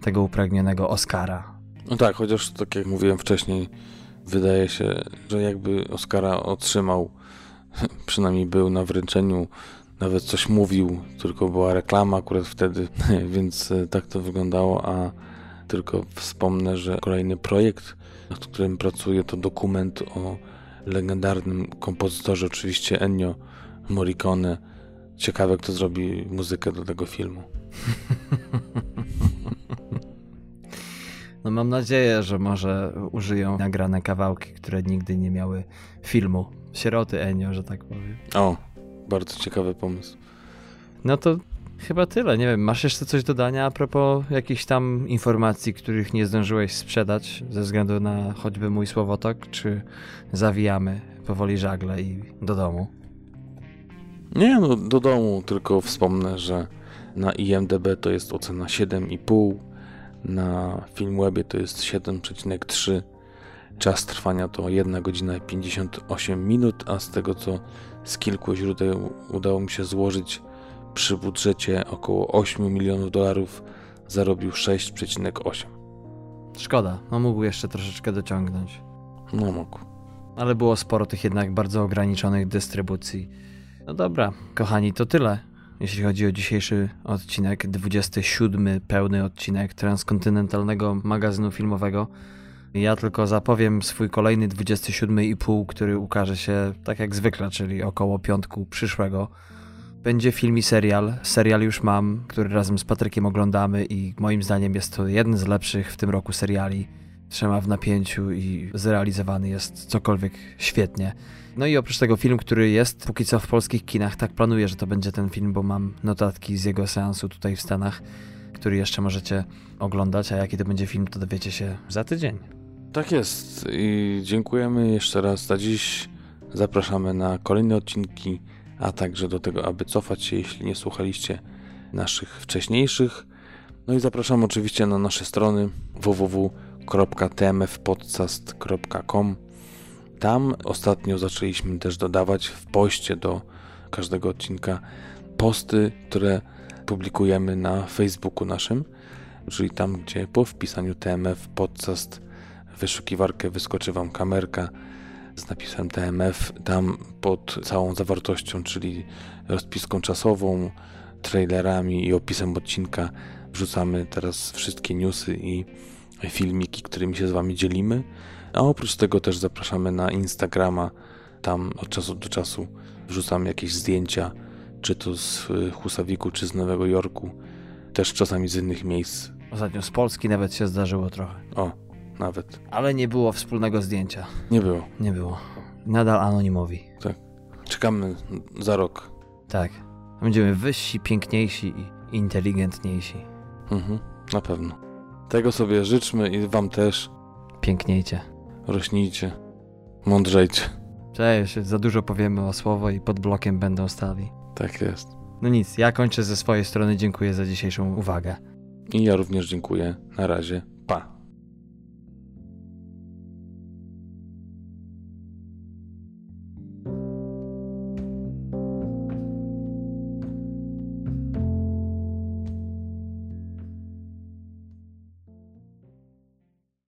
tego upragnionego Oscara. No tak, chociaż tak jak mówiłem wcześniej, wydaje się, że jakby Oscara otrzymał przynajmniej był na wręczeniu, nawet coś mówił, tylko była reklama akurat wtedy, więc e, tak to wyglądało, a tylko wspomnę, że kolejny projekt, nad którym pracuję, to dokument o legendarnym kompozytorze, oczywiście Ennio Morricone. Ciekawe, kto zrobi muzykę do tego filmu. No mam nadzieję, że może użyją nagrane kawałki, które nigdy nie miały filmu sieroty Enio, że tak powiem. O, bardzo ciekawy pomysł. No to chyba tyle. Nie wiem, masz jeszcze coś do dodania a propos jakichś tam informacji, których nie zdążyłeś sprzedać ze względu na choćby mój słowotok, czy zawijamy powoli żagle i do domu? Nie, no do domu, tylko wspomnę, że na IMDB to jest ocena 7,5, na Filmwebie to jest 7,3 Czas trwania to 1 godzina 58 minut, a z tego co z kilku źródeł udało mi się złożyć przy budżecie około 8 milionów dolarów zarobił 6,8. Szkoda, no mógł jeszcze troszeczkę dociągnąć. No mógł. Ale było sporo tych jednak bardzo ograniczonych dystrybucji. No dobra, kochani, to tyle. Jeśli chodzi o dzisiejszy odcinek, 27 pełny odcinek transkontynentalnego magazynu filmowego. Ja tylko zapowiem swój kolejny 27,5, który ukaże się tak jak zwykle, czyli około piątku przyszłego. Będzie film i serial. Serial już mam, który razem z Patrykiem oglądamy i moim zdaniem jest to jeden z lepszych w tym roku seriali. Trzyma w napięciu i zrealizowany jest cokolwiek świetnie. No i oprócz tego film, który jest póki co w polskich kinach, tak planuję, że to będzie ten film, bo mam notatki z jego seansu tutaj w Stanach, który jeszcze możecie oglądać, a jaki to będzie film, to dowiecie się za tydzień. Tak jest i dziękujemy jeszcze raz za dziś. Zapraszamy na kolejne odcinki, a także do tego, aby cofać się, jeśli nie słuchaliście naszych wcześniejszych. No i zapraszam oczywiście na nasze strony www.tmfpodcast.com. Tam ostatnio zaczęliśmy też dodawać w poście do każdego odcinka posty, które publikujemy na Facebooku naszym, czyli tam, gdzie po wpisaniu TMF wyszukiwarkę wyskoczy Wam kamerka z napisem TMF, tam pod całą zawartością, czyli rozpiską czasową, trailerami i opisem odcinka wrzucamy teraz wszystkie newsy i filmiki, którymi się z Wami dzielimy. A oprócz tego też zapraszamy na Instagrama. Tam od czasu do czasu wrzucamy jakieś zdjęcia, czy to z Husawiku, czy z Nowego Jorku, też czasami z innych miejsc. Ostatnio z Polski nawet się zdarzyło trochę. O, nawet. Ale nie było wspólnego zdjęcia. Nie było. Nie było. Nadal anonimowi. Tak. Czekamy za rok. Tak. Będziemy wyżsi, piękniejsi i inteligentniejsi. Mhm, na pewno. Tego sobie życzmy i wam też. Piękniejcie. Rośnijcie. Mądrzejcie. Cześć, za dużo powiemy o słowo i pod blokiem będą stali. Tak jest. No nic, ja kończę ze swojej strony. Dziękuję za dzisiejszą uwagę. I ja również dziękuję. Na razie.